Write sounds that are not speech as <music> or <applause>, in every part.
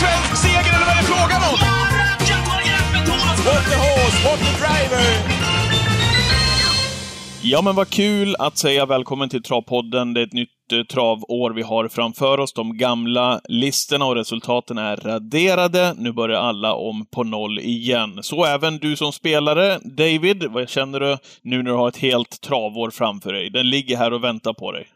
svensk seger eller vad är det frågan om? What the horse, what the driver! Ja, men vad kul att säga välkommen till Travpodden. Det är ett nytt eh, travår vi har framför oss. De gamla listorna och resultaten är raderade. Nu börjar alla om på noll igen. Så även du som spelare. David, vad känner du nu när du har ett helt travår framför dig? Den ligger här och väntar på dig.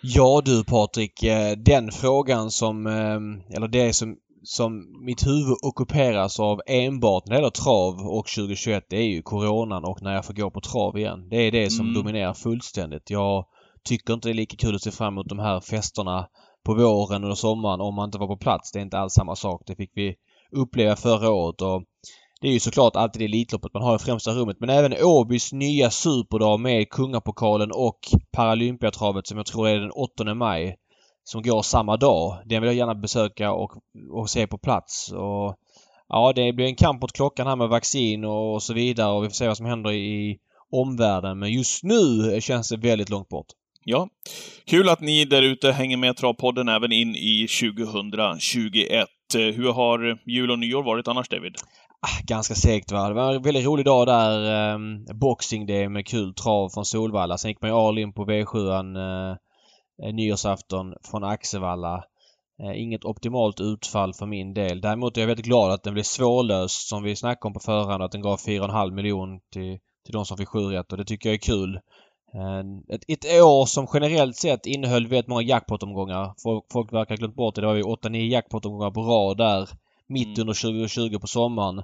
Ja du Patrik, eh, den frågan som, eh, eller det som, som mitt huvud ockuperas av enbart när det gäller trav och 2021 det är ju coronan och när jag får gå på trav igen. Det är det som Mm. dominerar fullständigt. Jag tycker inte det är lika kul att se fram emot de här festerna på våren och sommaren om man inte var på plats. Det är inte alls samma sak. Det fick vi uppleva förra året och det är ju såklart alltid Elitloppet man har i främsta rummet men även Åbys nya superdag med Kungapokalen och Paralympiatravet som jag tror är den 8 maj som går samma dag. Den vill jag gärna besöka och, och se på plats. Och, ja, det blir en kamp mot klockan här med vaccin och, så vidare och vi får se vad som händer i omvärlden. Men just nu känns det väldigt långt bort. Ja, kul att ni där ute hänger med Travpodden även in i 2021. Eh, Hur har jul och nyår varit annars, David? Ah, ganska segt va. Det var en väldigt rolig dag där. Eh, boxing day med kul trav från Solvalla. Sen gick man ju all in på V7an eh, nyårsafton från Axevalla. Eh, inget optimalt utfall för min del. Däremot är jag väldigt glad att den blev svårlöst som vi snackade om på förhand. Att den gav 4,5 miljon till, till de som fick sju rätt och det tycker jag är kul. Eh, Ett, ett år som generellt sett innehöll väldigt många jackpot-omgångar. Folk, folk verkar ha glömt bort det. Det var ju 8-9 jackpot-omgångar på rad där mitt Mm. under 2020 på sommaren.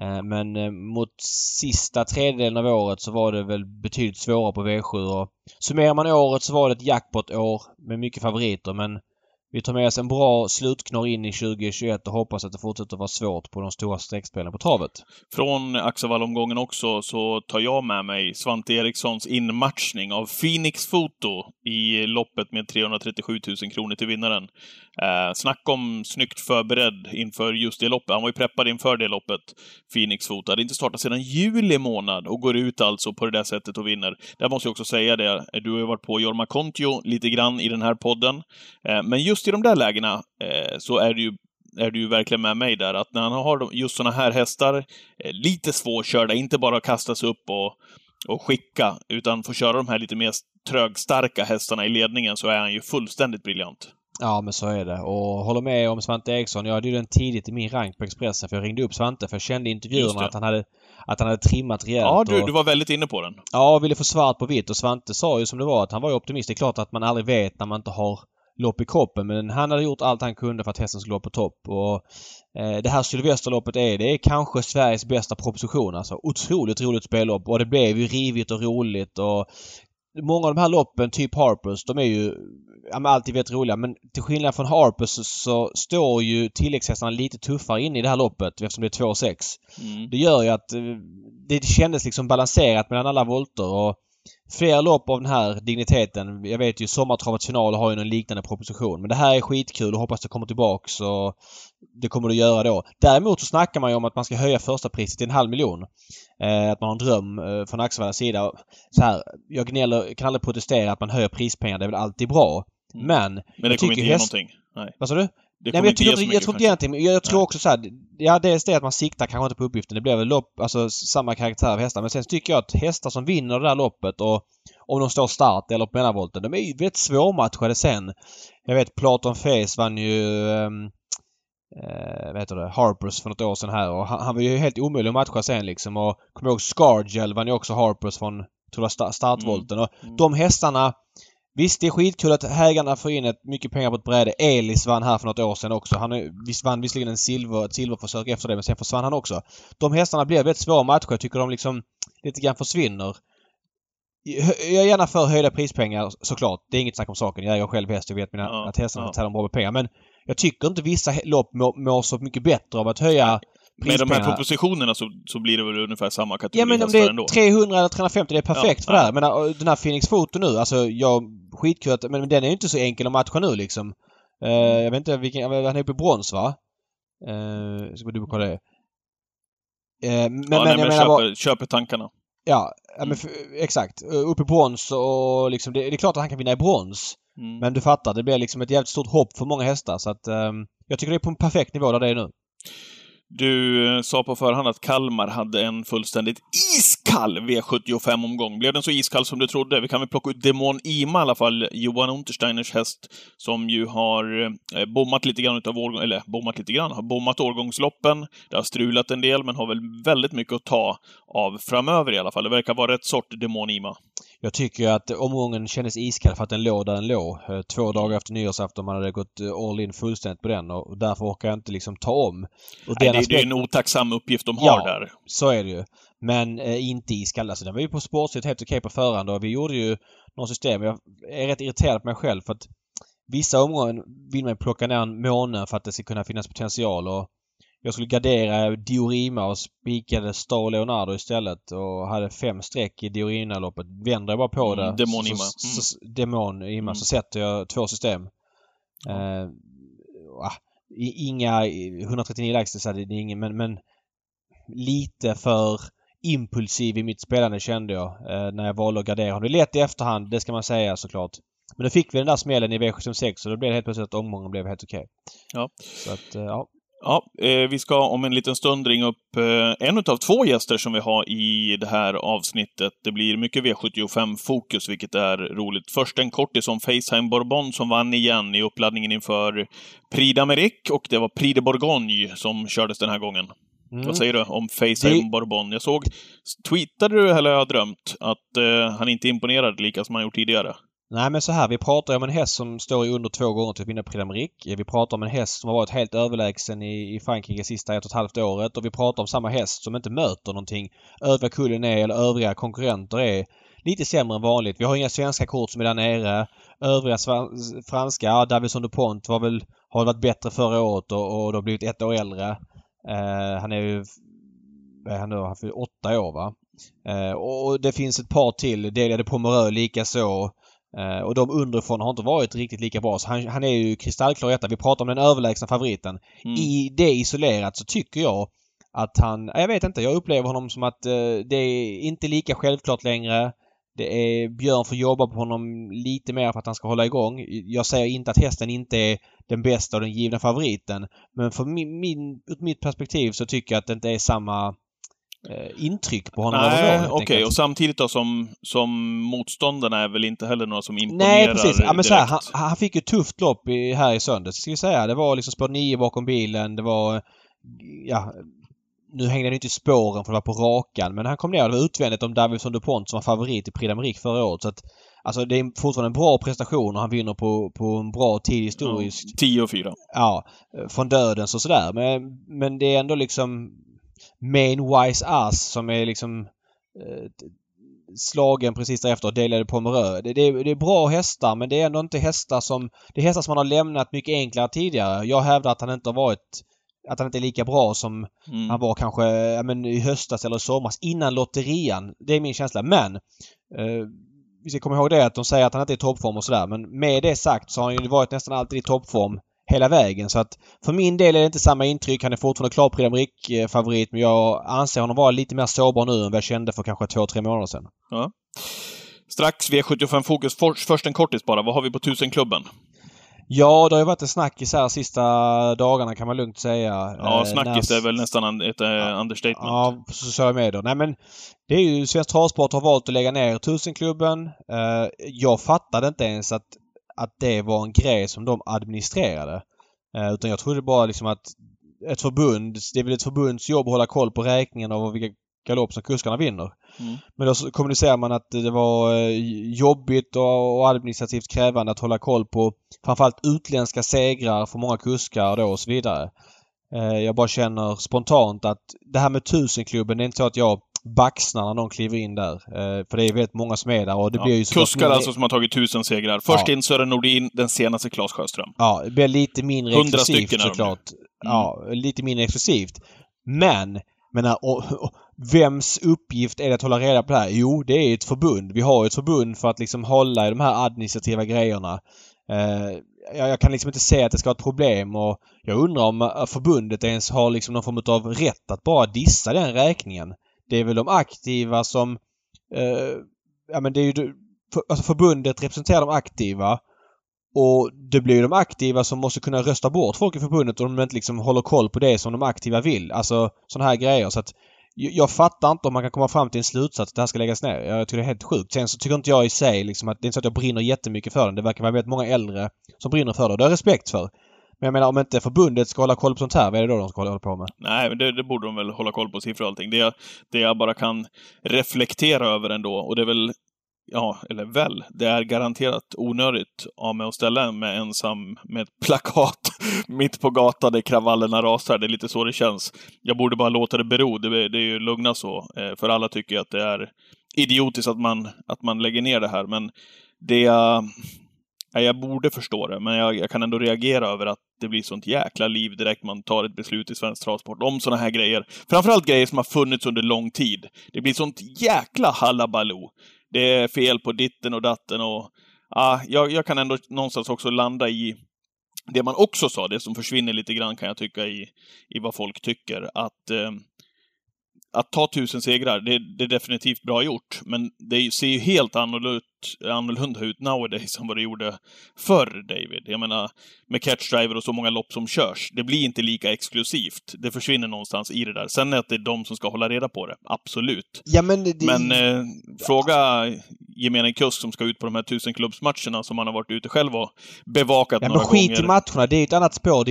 Eh, men eh, mot sista tredjedelen av året så var det väl betydligt svårare på V7 och summerar man året så var det ett jackpot-år med mycket favoriter men vi tar med oss en bra slutknorr in i 2021 och hoppas att det fortsätter vara svårt på de stora streckspelen på travet. Från Axevall-omgången också så tar jag med mig Svante Erikssons inmatchning av Phoenix Foto i loppet med 337 000 kronor till vinnaren. Eh, snacka om snyggt förberedd inför just det loppet. Han var ju preppad inför det loppet, Phoenix Foto. Hade inte startat sedan juli månad och går ut alltså på det där sättet och vinner. Där måste jag också säga det, du har ju varit på Jorma Kontio lite grann i den här podden. Eh, men just i de där lägena eh, så är det ju är du ju verkligen med mig där, att när han har just såna här hästar, eh, lite svårkörda, inte bara kastas upp och, och skicka, utan få köra de här lite mer trögstarka hästarna i ledningen, så är han ju fullständigt briljant. Ja men så är det och håller med om Svante Eriksson. Jag hade ju den tidigt i min rank på Expressen för jag ringde upp Svante för jag kände i Just intervjuerna att han hade att han hade trimmat rejält. Ja, du, och- du var väldigt inne på den. Ja, ville få svart på vitt och Svante sa ju som det var att han var ju optimist. Det är klart att man aldrig vet när man inte har lopp i kroppen men han hade gjort allt han kunde för att hästen skulle vara på topp och eh, det här Sylvesterloppet är, det är kanske Sveriges bästa proposition alltså. Otroligt roligt spellopp och det blev ju rivigt och roligt och Många av de här loppen, typ Harpers, de är ju ja, alltid väldigt roliga men till skillnad från Harpers så, så står ju tilläggshästarna lite tuffare in i det här loppet eftersom det är 2,6. Mm. Det gör ju att eh, det kändes liksom balanserat mellan alla volter och fler lopp av den här digniteten. Jag vet ju Sommartravets final har ju någon liknande proposition. Men det här är skitkul och hoppas det kommer tillbaks och det kommer det göra då. Däremot så snackar man ju om att man ska höja första priset till en halv miljon. Eh, att man har en dröm eh, från Axevallas sida. Så här, jag gnäller, kan aldrig protestera att man höjer prispengar. Det är väl alltid bra. Mm. Men... Men det kommer inte ge häst- någonting. Nej, Vad sa du? Det Nej, men jag, tycker, mycket jag tror inte egentligen, men jag tror också så här, Ja, dels det att man siktar kanske inte på uppgiften. Det blir väl lopp, alltså samma karaktär av hästar. Men sen tycker jag att hästar som vinner det där loppet och om de står start eller på mellanvolten, de är ju väldigt svårmatchade sen. Jag vet Platon Face vann ju um, eh, vad heter det, Harpers för något år sedan här och han, han var ju helt omöjlig att matcha sen liksom och kommer ihåg Scargel vann ju också Harpers från, tror jag, sta- startvolten och Mm. de hästarna Visst, det är skitkul att hägarna får in ett, mycket pengar på ett bräde. Elis vann här för något år sedan också. Han visst vann visserligen en silver, ett silverförsök efter det, men sen försvann han också. De hästarna blir väldigt svåra matcher. Jag tycker de liksom lite grann försvinner. Jag är gärna för höjda prispengar såklart. Det är inget snack om saken. Jag äger själv häst. Jag vet mina, Ja, att hästarna ja. tävlar bra med pengar. Men jag tycker inte vissa lopp mår, mår så mycket bättre av att höja Med de här propositionerna så, så blir det väl ungefär samma Ja kategori men om det är 300 eller 350, det är perfekt Ja, för det här. ja. Jag menar, den här Phoenix Foto nu, alltså jag... Skitkul att... Men den är ju inte så enkel att matcha nu liksom. Eh, jag vet inte vilken... Han är uppe i brons va? Uh, ska vi dubbelkolla det. Eh, men ja, men nej, jag men menar köper, bara... köper tankarna. Ja, ja Mm. men för, exakt. Uh, Uppe i brons och liksom... Det, det är klart att han kan vinna i brons. Mm. Men du fattar, det blir liksom ett jävligt stort hopp för många hästar så att... ehm, jag tycker det är på en perfekt nivå där det är nu. Du eh, sa på förhand att Kalmar hade en fullständigt iskall V75-omgång. Blev den så iskall som du trodde? Vi kan väl plocka ut Demon Ima i alla fall, Johan Untersteiners häst, som ju har eh, bommat lite grann utav årgång, eller bommat lite grann, har bommat årgångsloppen. Det har strulat en del, men har väl väldigt mycket att ta av framöver i alla fall. Det verkar vara rätt sort Demon Ima. Jag tycker att omgången kändes iskall för att den låg där den låg. Eh, två dagar efter nyårsafton. Man hade gått eh, all in fullständigt på den och därför orkar jag inte liksom ta om. Nej, det, aspekt... det är en otacksam uppgift de har ja, där. så är det ju. Men eh, inte iskall. Alltså den var ju på sportsligt helt okej på förhand och vi gjorde ju några system. Jag är rätt irriterad på mig själv för att vissa omgångar vill man plocka ner en måne för att det ska kunna finnas potential och jag skulle gardera Diorima och spikade Star Leonardo istället och hade fem streck i Diorina-loppet. Vänder jag bara på mm, det Demonima. Så, så, så, Demonima mm. så sätter jag två system. Mm. Uh, inga 139 lax, det är ingen men, men lite för impulsiv i mitt spelande kände jag uh, när jag valde att gardera honom. Det är lätt i efterhand, det ska man säga såklart. Men då fick vi den där smällen i V76 och då blev det helt plötsligt att omgången blev helt okej. Okay. Ja. Så att, uh, ja. Ja, eh, vi ska om en liten stund ringa upp eh, en av två gäster som vi har i det här avsnittet. Det blir mycket V75-fokus, vilket är roligt. Först en kortis om Faceheim Bourbon som vann igen i uppladdningen inför Prix d'Amérique och det var Prix de Bourgogne som kördes den här gången. Mm. Vad säger du om Faceheim det... Bourbon? Jag såg, tweetade du, eller har jag drömt, att eh, han inte imponerade lika som han gjort tidigare? Nej men så här, vi pratar om en häst som står i under två gånger typ till att vinna Prix d'Amérique. Vi pratar om en häst som har varit helt överlägsen i, i Frankrike sista ett och ett halvt året och vi pratar om samma häst som inte möter någonting. Övriga kullen är, eller övriga konkurrenter är lite sämre än vanligt. Vi har inga svenska kort som är där nere. Övriga franska, ja, Davison DuPont var väl, har varit bättre förra året och, och då blivit ett år äldre. Eh, han är ju, vad är han nu, han fyller åtta år va. Eh, och det finns ett par till. Delia de Pomereux likaså. Uh, och de underifrån har inte varit riktigt lika bra. Så han, han är ju kristallklar etta. Vi pratar om den överlägsna favoriten. Mm. I det isolerat så tycker jag att han... Jag vet inte. Jag upplever honom som att uh, det är inte lika självklart längre. Det är Björn får jobba på honom lite mer för att han ska hålla igång. Jag säger inte att hästen inte är den bästa och den givna favoriten. Men från min, min, mitt perspektiv så tycker jag att det inte är samma intryck på honom Nej, okej. Okay. Och samtidigt då som, som motståndarna är väl inte heller några som imponerar Nej, precis. Ja, men så här, han, han, fick ju tufft lopp i, här i söndags, ska vi säga. Det var liksom spår 9 bakom bilen. Det var... Ja, nu hängde han inte i spåren för att vara på rakan, men han kom ner. Det var utvändigt om Davison DuPont som var favorit i Prix d'Amérique förra året. Så att, alltså det är fortfarande en bra prestation och han vinner på, på en bra tid historiskt. 10 och 4. Ja. Från dödens och sådär. Men, men det är ändå liksom Main Wise Ass som är liksom eh, slagen precis därefter delade röd. Det, det, det, är bra hästar men det är ändå inte hästar som... Det är hästar som man har lämnat mycket enklare tidigare. Jag hävdar att han inte har varit... Att han inte är lika bra som mm. han var kanske ja, men, i höstas eller i somras innan lotterian. Det är min känsla. Men eh, vi ska komma ihåg det att de säger att han inte är i toppform och sådär. Men med det sagt så har han ju varit nästan alltid i toppform hela vägen. Så att för min del är det inte samma intryck. Han är fortfarande klar Prix favorit men jag anser honom vara lite mer sårbar nu än vad jag kände för kanske två, tre månader sedan. Ja. Strax V75 Fokus. Först en kortis bara. Vad har vi på 1000-klubben? Ja, det har ju varit en snackis här sista dagarna kan man lugnt säga. Ja, eh, snackis när... är väl nästan ett äh, understatement. Ja, på sociala medier. Nej men det är ju Svensk Travsport har valt att lägga ner 1000-klubben. Uh, jag fattade inte ens att att det var en grej som de administrerade. Eh, utan jag trodde bara liksom att ett förbund, det är väl ett förbunds jobb att hålla koll på räkningen av vilka galopp som kuskarna vinner. Mm. Men då kommunicerar man att det var eh, jobbigt och administrativt krävande att hålla koll på framförallt utländska segrar för många kuskar då och så vidare. Eh, jag bara känner spontant att det här med tusenklubben, det är inte så att jag baxnar när någon kliver in där. Eh, för det är väldigt många som är där och det ja, blir ju Kuskar alltså som har tagit tusen segrar. Först ja. in Sören Nordin, den senaste Claes Sjöström. Ja, det blir lite mindre exklusivt såklart. Mm. Ja, lite mindre exklusivt. Men, menar, och, och, vems uppgift är det att hålla reda på det här? Jo, det är ett förbund. Vi har ett förbund för att liksom hålla i de här administrativa grejerna. Eh, jag, kan liksom inte se att det ska vara ett problem och jag undrar om eh, förbundet ens har liksom någon form av rätt att bara dissa den räkningen det är väl de aktiva som... Eh, ja men det är ju... För, alltså förbundet representerar de aktiva Och det blir de aktiva som måste kunna rösta bort folk i förbundet om de inte liksom håller koll på det som de aktiva vill. Alltså sådana här grejer. Så att jag fattar inte om man kan komma fram till en slutsats att det här ska läggas ner. Jag tycker det är helt sjukt. Sen så tycker inte jag i sig liksom att det är inte så att jag brinner jättemycket för den. Det verkar vara väldigt många äldre som brinner för det. Det har jag respekt för. Men jag menar om inte förbundet ska hålla koll på sånt här, vad är det då de ska hålla på med? Nej, men det, det borde de väl hålla koll på, siffror och allting. Det, det jag bara kan reflektera över ändå, och det är väl ja, eller väl, det är garanterat onödigt av mig att ställa mig ensam med ett plakat <laughs> mitt på gatan där kravallerna rasar. Det är lite så det känns. Jag borde bara låta det bero. Det, det är ju lugna så. Eh, för alla tycker att det är idiotiskt att man, att man lägger ner det här. Men det jag... Jag borde förstå det, men jag, jag kan ändå reagera över att det blir sånt jäkla liv direkt man tar ett beslut i svensk travsport om såna här grejer. Framförallt grejer som har funnits under lång tid. Det blir sånt jäkla halabaloo det är fel på ditten och datten och ja, jag, jag kan ändå någonstans också landa i det man också sa, det som försvinner lite grann kan jag tycka i, i vad folk tycker, att eh, att ta tusen segrar, det, det, är definitivt bra gjort. Men det ser ju helt annorlunda, ut nowadays <laughs> än vad det gjorde förr, David. Jag menar, med catchdriver och så många lopp som körs. Det blir inte lika exklusivt. Det försvinner någonstans i det där. Sen att det är de som ska hålla reda på det, absolut. Ja, men det... men eh, fråga gemene kusk som ska ut på de här tusen klubbsmatcherna som man har varit ute själv och bevakat ja, några gånger. Ja, men skit i matcherna. Det är ett annat spår.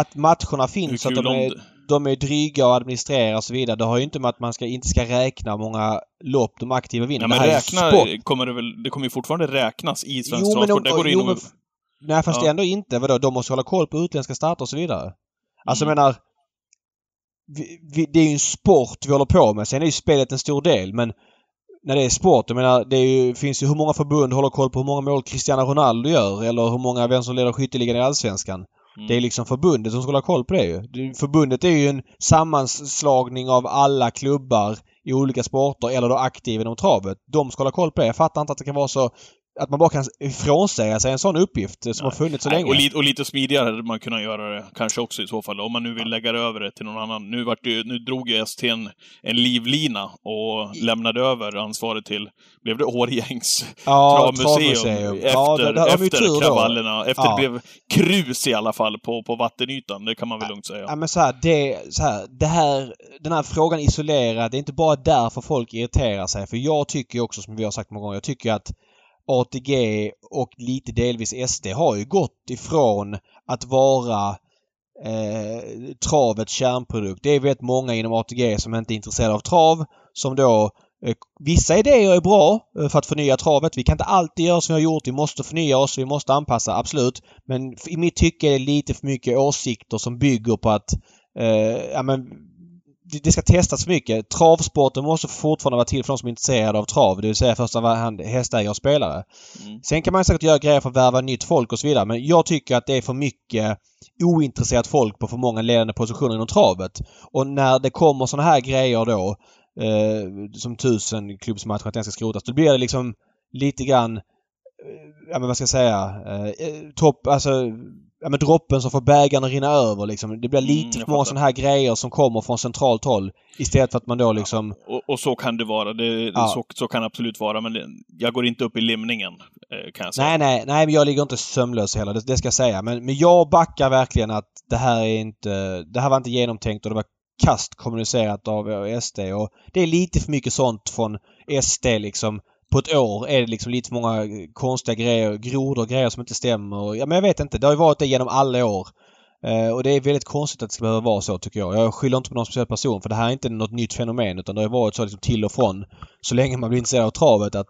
att matcherna finns, att de är de är dryga att administrera och så vidare. Det har ju inte med att man ska, inte ska räkna många lopp de aktiva vinner. Ja, men räkna kommer det väl... Det kommer ju fortfarande räknas i svensk travsport. Det går in och... Nej, fast ja. ändå inte. Vadå? De måste hålla koll på utländska starter och så vidare. Alltså mm. jag menar... Vi, vi, det är ju en sport vi håller på med. Sen är ju spelet en stor del men när det är sport, jag menar det ju, finns ju hur många förbund håller koll på hur många mål Cristiano Ronaldo gör eller hur många, vem som leder skytteligan i Allsvenskan. Mm. Det är liksom förbundet som ska hålla koll på det ju. Förbundet är ju en sammanslagning av alla klubbar i olika sporter eller då aktiva inom travet. De ska hålla koll på det. Jag fattar inte att det kan vara så att man bara kan frånsäga sig en sån uppgift som Nej. har funnits så Nej, länge. Och, li och lite smidigare hade man kunnat göra det kanske också i så fall, om man nu vill lägga över det till någon annan. Nu, vart det, nu drog ju ST en, en livlina och lämnade över ansvaret till, blev det Årgängs ja, travmuseum? Efter, ja, det, det efter kravallerna. Efter ja. det blev krus i alla fall på, på vattenytan. Det kan man väl lugnt säga. Ja, men så här, det, så här, det här, den här frågan isolerad, det är inte bara därför folk irriterar sig. För jag tycker också, som vi har sagt många gånger, jag tycker att ATG och lite delvis SD har ju gått ifrån att vara eh, travets kärnprodukt. Det är väldigt många inom ATG som inte är intresserade av trav som då eh, Vissa idéer är bra eh, för att förnya travet. Vi kan inte alltid göra som vi har gjort. Vi måste förnya oss. Vi måste anpassa, absolut. Men i mitt tycke är det lite för mycket åsikter som bygger på att eh, ja, men det ska testas för mycket. Travsporten måste fortfarande vara till för de som är intresserade av trav. Det vill säga första hand hästägare och spelare. Mm. Sen kan man säkert göra grejer för att värva nytt folk och så vidare. Men jag tycker att det är för mycket ointresserat folk på för många ledande positioner inom travet. Och när det kommer såna här grejer då eh, som tusen klubbsmatcher att den ska skrotas. Då blir det liksom lite grann eh, ja men vad ska jag säga, eh, eh topp, alltså ja, men droppen som får bägaren att rinna över liksom. Det blir mm, lite mm, för många sådana här grejer som kommer från centralt håll. Istället för att man då liksom... Ja, och, och, så kan det vara. Det, ja. så, så kan det absolut vara. Men det, jag går inte upp i limningen, eh, kan jag säga. Nej, nej, nej. Men jag ligger inte sömnlös heller. Det, det ska jag säga. Men, men jag backar verkligen att det här är inte... Det här var inte genomtänkt och det var kast kommunicerat av SD. Och det är lite för mycket sånt från SD liksom på ett år är det liksom lite för många konstiga grejer, grodor och grejer som inte stämmer. Ja, men jag vet inte. Det har ju varit det genom alla år. Eh, och det är väldigt konstigt att det ska behöva vara så tycker jag. Jag skyller inte på någon speciell person för det här är inte något nytt fenomen utan det har varit så liksom till och från. Så länge man blir intresserad av travet att,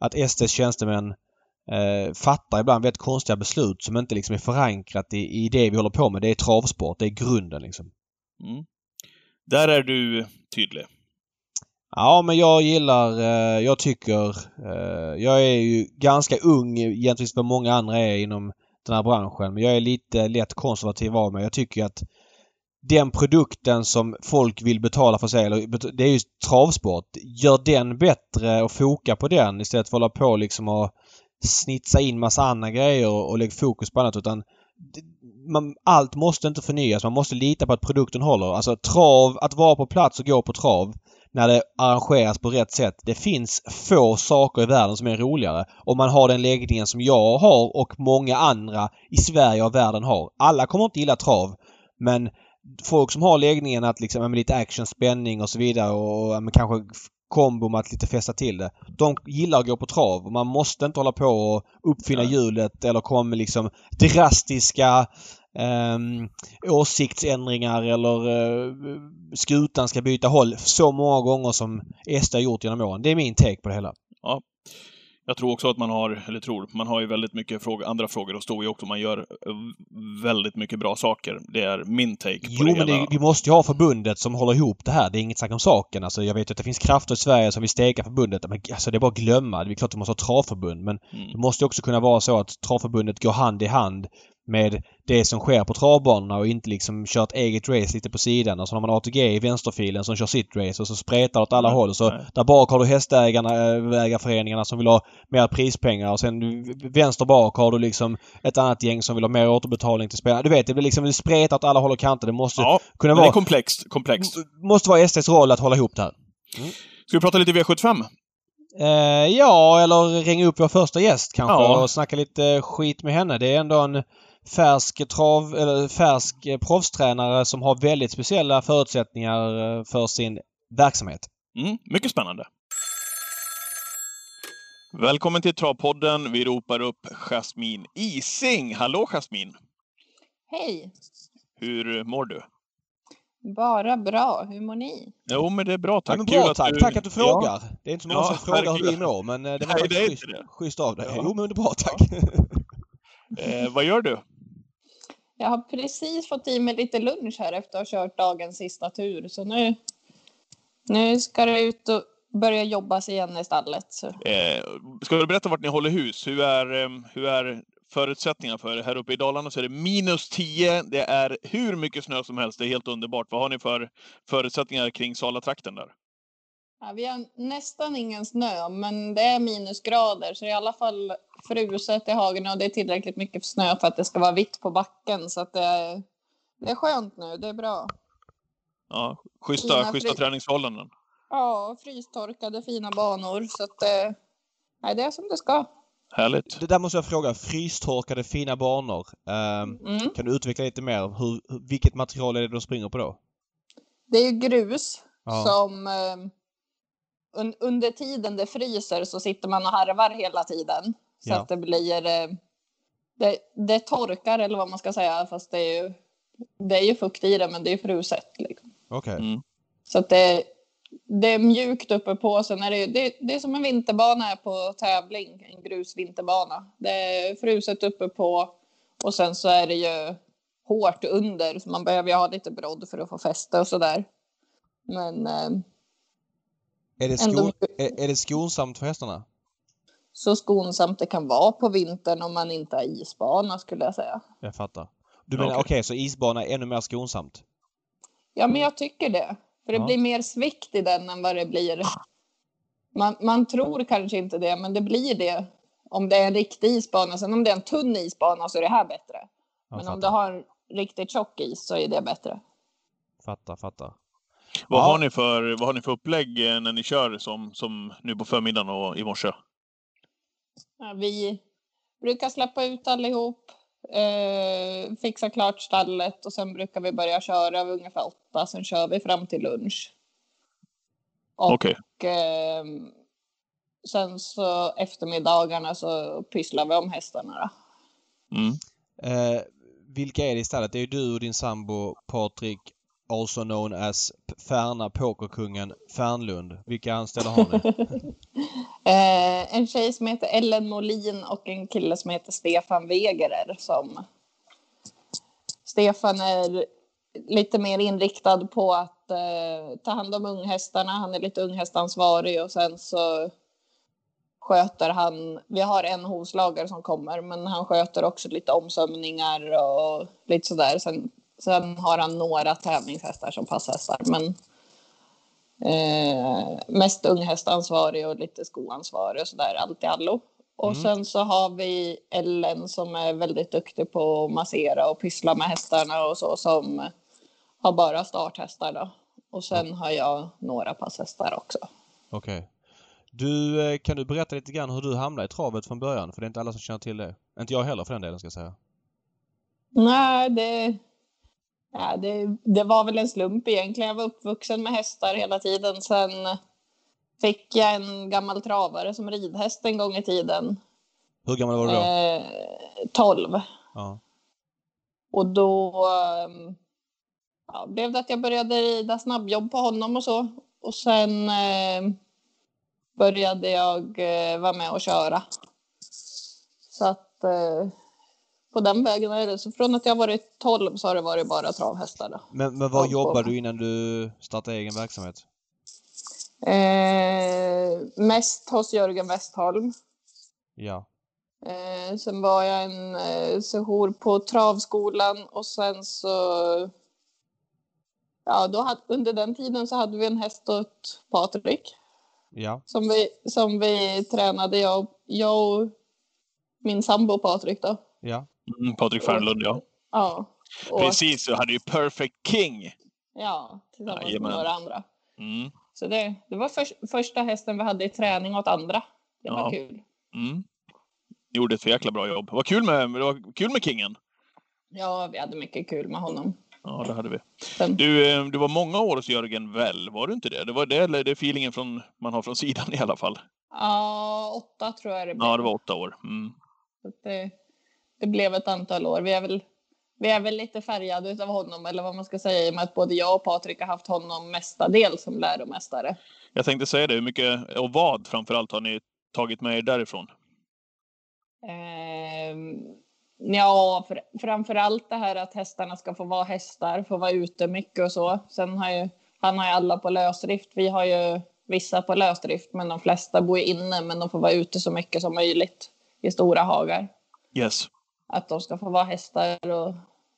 att SDs tjänstemän eh, fattar ibland väldigt konstiga beslut som inte liksom är förankrat i, i det vi håller på med. Det är travsport. Det är grunden liksom. Mm. Där är du tydlig. Ja, men jag gillar, eh, jag tycker, eh, jag är ju ganska ung gentemot vad många andra är inom den här branschen. Men jag är lite lätt konservativ av mig. Jag tycker att den produkten som folk vill betala för sig, det är ju travsport. Gör den bättre och foka på den istället för att hålla på liksom och snitsa in massa andra grejer och lägga fokus på annat utan man, allt måste inte förnyas. Man måste lita på att produkten håller. Alltså trav, att vara på plats och gå på trav när det arrangeras på rätt sätt. Det finns få saker i världen som är roligare. Om man har den läggningen som jag har och många andra i Sverige och världen har. Alla kommer inte gilla trav. Men folk som har läggningen att liksom, med lite action, spänning och så vidare och, och kanske kombo med att lite fästa till det. De gillar att gå på trav. Man måste inte hålla på och uppfinna hjulet eller komma med liksom drastiska eh, åsiktsändringar eller eh, skutan ska byta håll så många gånger som SD har gjort genom åren. Det är min take på det hela. Ja. Jag tror också att man har, eller tror, man har ju väldigt mycket fråga, andra frågor att stå i också. Man gör eh, väldigt mycket bra saker. Det är min take på Jo, det men hela. det, vi måste ju ha förbundet som håller ihop det här. Det är inget snack om saken. Alltså, jag vet att det finns krafter i Sverige som vill steka förbundet. Men alltså, det är bara att glömma. Det är klart att vi måste ha travförbund. Men Mm. det måste också kunna vara så att travförbundet går hand i hand med det som sker på travbanorna och inte liksom kör ett eget race lite på sidan. Och så har man ATG i vänsterfilen som kör sitt race och så spretar det åt alla Nej, håll. Så där bak har du hästägarna, äh, ägarföreningarna som vill ha mer prispengar och sen vänster bak har du liksom ett annat gäng som vill ha mer återbetalning till spelarna. Du vet, det blir liksom det spretar åt alla håll och kanter. Det måste Ja, kunna men det är vara... komplext. komplext. måste vara SDs roll att hålla ihop det här. Ska vi prata lite V75? Eh, ja, eller ringa upp vår första gäst kanske Ja. och snacka lite skit med henne. Det är ändå en färsk trav, eller färsk eh, proffstränare som har väldigt speciella förutsättningar eh, för sin verksamhet. Mm, mycket spännande. Välkommen till Travpodden. Vi ropar upp Jasmin Ising. Hallå Jasmin! Hej! Hur mår du? Bara bra. Hur mår ni? Jo, men det är bra tack. Ja, bra att tack! du... Tack att du Ja. frågar! Det är inte så många Ja, som frågar hur vi mår men eh, det var Nej, faktiskt det är schysst, det. schysst av dig. Ja. Jo men det är bra tack! Eh, vad gör du? Jag har precis fått i mig lite lunch här efter att ha kört dagens sista tur. Så nu, nu ska det ut och börja jobbas igen i stallet. Så. Eh, ska du berätta vart ni håller hus? Hur är, ehm, hur är förutsättningarna för? Här uppe i Dalarna så är det minus 10. Det är hur mycket snö som helst. Det är helt underbart. Vad har ni för förutsättningar kring Salatrakten där? Ja, vi har nästan ingen snö, men det är minusgrader. Så det är i alla fall fruset i hagen och det är tillräckligt mycket snö för att det ska vara vitt på backen. Så att det, är, det är skönt nu. Det är bra. Ja, schyssta, Fina schyssta träningsförhållanden. Ja, frystorkade fina banor. Så att det, nej, det är som det ska. Härligt. Det där måste jag fråga. Frystorkade fina banor. Ehm, Mm. kan du utveckla lite mer? Hur, vilket material är det de springer på då? Det är ju grus Ja. som eh, un, under tiden det fryser så sitter man och harvar hela tiden. Så Ja. att det blir... Eh, det, det torkar eller vad man ska säga fast det är ju, det är ju fukt i det men det är fruset. Liksom. Okej. Mm. Så att det, det är mjukt uppe på. Sen är det, det, det är som en vinterbana här på tävling, en grusvinterbana. Det är fruset uppe på och sen så är det ju hårt under så man behöver ju ha lite brodd för att få fäste och sådär. Men eh, Är, det Ändå sko- mycket- är, är det skonsamt för hästarna? så skonsamt det kan vara på vintern om man inte har isbana skulle jag säga. Jag fattar. Du menar okej, Okej. så isbana är ännu mer skonsamt? Ja, men jag tycker det. För det Ja. blir mer svikt i den än vad det blir. Man, man tror kanske inte det, men det blir det om det är en riktig isbana. Sen om det är en tunn isbana så är det här bättre. Jag Men om fattar. du har en riktigt tjock is så är det bättre. Fattar, fattar. Vad, Ja. har ni för, vad har ni för upplägg eh, när ni kör som, som nu på förmiddagen och i morse? Ja, vi brukar släppa ut allihop, eh, fixa klart stallet och sen brukar vi börja köra vid ungefär åtta. Sen kör vi fram till lunch. Och Okej. ehm, sen så eftermiddagarna så pysslar vi om hästarna. Då. Mm. Eh, vilka är det istället? Det är ju du och din sambo Patrik, also known as Färna Pokerkungen Fernlund. Vilka anställda har ni? <laughs> Eh, en tjej som heter Ellen Molin och en kille som heter Stefan Wegerer. Som... Stefan är lite mer inriktad på att eh, ta hand om unghästarna. Han är lite unghästansvarig och sen så sköter han, vi har en hovslagare som kommer, men han sköter också lite omsömningar och lite sådär. Sen, sen har han några tävlingshästar som passhästar, men Eh, mest unghästansvarig och lite skoansvarig och sådär, allt i allo. Och Mm. sen så har vi Ellen som är väldigt duktig på att massera och pyssla med hästarna och så som har bara starthästar då. Och sen har jag några passhästar också. Okej. Okay. Du, eh, kan du berätta lite grann hur du hamnade i travet från början? För det är inte alla som känner till det. Inte jag heller för den delen ska jag säga. Nej, det, ja, det, det var väl en slump egentligen. Jag var uppvuxen med hästar hela tiden. Sen fick jag en gammal travare som ridhäst en gång i tiden. Hur gammal var du då? Eh, 12. Ja. Och då ehm, ja, blev det att jag började rida snabbjobb på honom och så. Och sen eh, började jag eh, vara med och köra. Så att eh, på den vägen är det. Så från att jag varit 12 så har det varit bara travhästar. Då. Men, men vad jobbade du innan du startade egen verksamhet? Eh, mest hos Jörgen Westholm. Ja. Eh, sen var jag en eh, session på travskolan och sen så... Ja, då hade, under den tiden så hade vi en häst åt Patrik. Ja. Som vi, som vi tränade, jag, jag och min sambo Patrik då. Ja. Mm, Patrik Fernlund, ja. Ja. Och, Precis, du hade ju Perfect King. Ja, tillsammans Jajamän. med några andra. Mm. Så det, det var för, första hästen vi hade i träning åt andra. Det ja. var kul. Mm. Gjorde ett för jäkla bra jobb. Var kul med, det var kul med Kingen. Ja, vi hade mycket kul med honom. Ja, det hade vi. Sen. Du, eh, du var många år hos Jörgen väl, var du inte det? Det var det, eller det feelingen från, man har från <laughs> sidan i alla fall? Ja, åtta tror jag det blev. Ja, det var åtta år. Mm. Det, det, blev ett antal år. Vi är väl, vi är väl lite färgade av honom, eller vad man ska säga, i och med att både jag och Patrik har haft honom mestadels som läromästare. Jag tänkte säga det, hur mycket och vad framförallt har ni tagit med er därifrån? Eh, ja, för, framför allt det här att hästarna ska få vara hästar, få vara ute mycket och så. Sen har ju, han har ju alla på lösdrift. Vi har ju vissa på lösdrift, men de flesta bor inne, men de får vara ute så mycket som möjligt i stora hagar. Yes. Att de ska få vara hästar och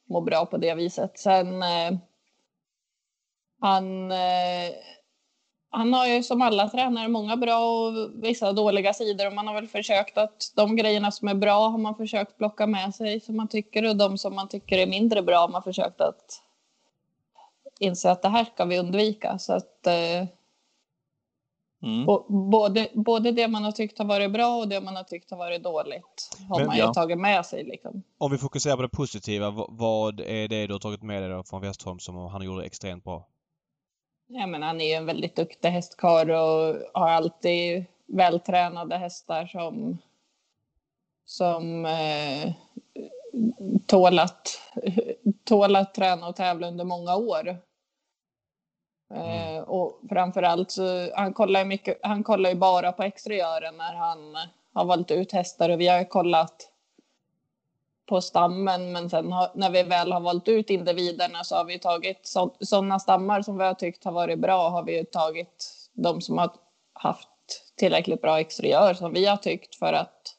må bra på det viset. Sen eh, han eh, han har ju som alla tränare många bra och vissa dåliga sidor och man har väl försökt att de grejerna som är bra har man försökt plocka med sig som man tycker och de som man tycker är mindre bra har man försökt att inse att det här ska vi undvika. Så att eh, mm. både, både det man har tyckt har varit bra och det man har tyckt har varit dåligt har Men, man ju ja. tagit med sig. Liksom. Om vi fokuserar på det positiva, vad är det du har tagit med dig då från Westholm som han gjorde extremt bra? Ja, men han är ju en väldigt duktig hästkar och har alltid vältränade hästar som, som eh, tål, att, tål att träna och tävla under många år. Eh, mm. och framförallt så han kollar ju mycket, han kollar ju bara på exteriören när han har valt ut hästar och vi har kollat på stammen men sen har, när vi väl har valt ut individerna så har vi tagit sådana stammar som vi har tyckt har varit bra har vi tagit de som har haft tillräckligt bra exteriör som vi har tyckt för att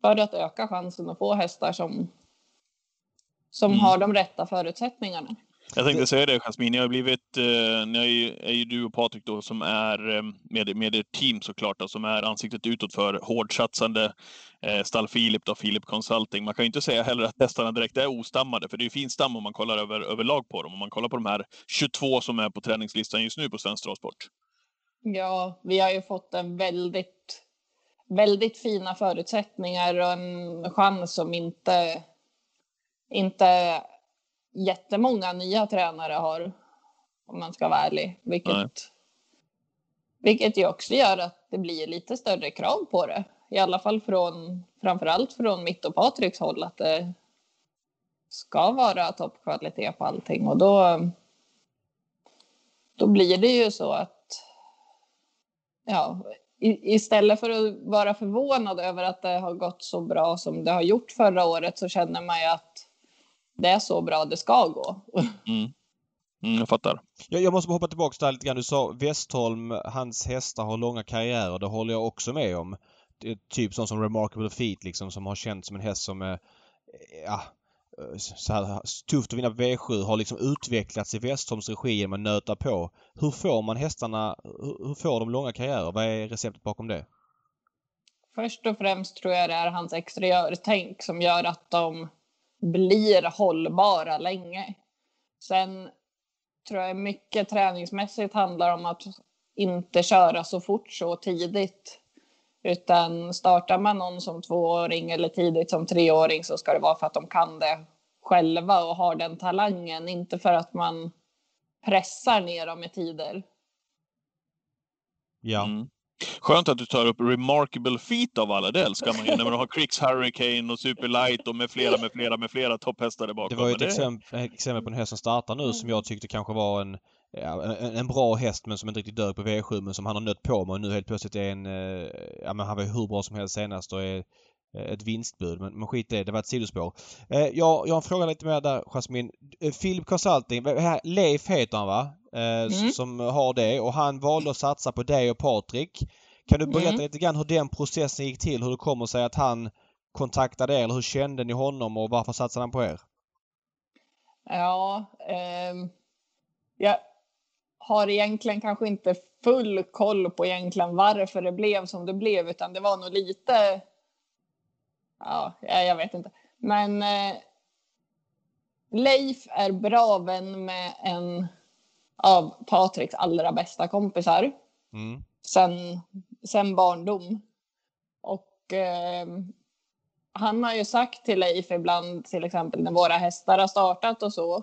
för att öka chansen att få hästar som som mm. har de rätta förutsättningarna. Jag tänkte säga det Jasmin, ni har blivit, eh, ni är ju, du och Patrik då som är eh, med, med ert team såklart, då, som är ansiktet utåt för hårdsatsande eh, stall Filip då, Filip Consulting. Man kan ju inte säga heller att hästarna direkt är ostammade, för det är ju fin stam om man kollar över, överlag på dem. Om man kollar på de här 22 som är på träningslistan just nu på Svensk Travsport. Ja, vi har ju fått en väldigt, väldigt fina förutsättningar och en chans som inte, inte jättemånga nya tränare har, om man ska vara ärlig. Vilket, vilket ju också gör att det blir lite större krav på det. I alla fall från, framförallt från mitt och Patriks håll, att det ska vara toppkvalitet på allting. Och då, då blir det ju så att ja, istället för att vara förvånad över att det har gått så bra som det har gjort förra året så känner man ju att det är så bra det ska gå. Mm. Mm, jag fattar. Jag, jag måste hoppa tillbaka där lite grann. Du sa Westholm, hans hästar har långa karriärer. Det håller jag också med om. Typ sån som Remarkable Feet liksom som har känts som en häst som är ja, så här, tufft att vinna V7 har liksom utvecklats i Westholms regi genom att nöta på. Hur får man hästarna, hur får de långa karriärer? Vad är receptet bakom det? Först och främst tror jag det är hans exteriörtänk som gör att de blir hållbara länge. Sen tror jag mycket träningsmässigt handlar om att inte köra så fort så tidigt. Utan startar man någon som tvååring eller tidigt som treåring så ska det vara för att de kan det själva och har den talangen, inte för att man pressar ner dem i tider. Ja. Mm. Skönt att du tar upp Remarkable Feet av alla, det älskar man ju när man har Cricks Hurricane och Superlight och med flera, med flera, med flera topphästar där bakom. Det var ju ett det- exempel, exempel på en häst som startar nu som jag tyckte kanske var en, ja, en, en bra häst men som inte riktigt dök på V7 men som han har nött på med och nu helt plötsligt är en... eh, Ja men han var ju hur bra som helst senast och är eh, ett vinstbud. Men, men skit i det, det var ett sidospår. Eh, jag, jag har en fråga lite mer där Jasmin. Eh, Philip Consulting, vad- här- Leif heter han va? Eh, Mm. Som har det och han valde att satsa på dig och Patrik. Kan du berätta Mm. lite grann hur den processen gick till? Hur det kommer sig att han kontaktade er? Eller hur kände ni honom och varför satsade han på er? Ja, ehm, jag har egentligen kanske inte full koll på egentligen varför det blev som det blev, utan det var nog lite... Ja, jag jag vet inte. Men eh, Leif är bra vän med en av Patriks allra bästa kompisar Mm. sen, sen barndom. Och eh, han har ju sagt till Leif ibland, till exempel när våra hästar har startat och så,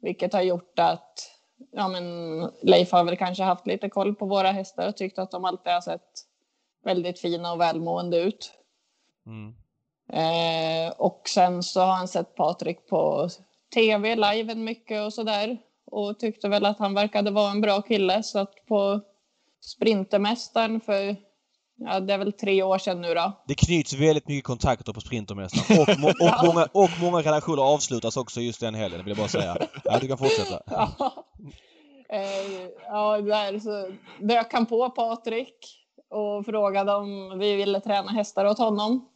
vilket har gjort att ja, men Leif har väl kanske haft lite koll på våra hästar och tyckt att de alltid har sett väldigt fina och välmående ut. Mm. Eh, och sen så har han sett Patrik på tv, liven mycket och sådär. Och tyckte väl att han verkade vara en bra kille. Så att på Sprintermästaren för, ja det är väl tre år sedan nu då. Det knyts väldigt mycket kontakter på Sprintermästaren <laughs> och, må- och, många, och många relationer avslutas också just den helgen, vill jag bara säga. Ja, du kan fortsätta. <laughs> Ja, eh, ja där så dök han på Patrik och frågade om vi ville träna hästar åt honom.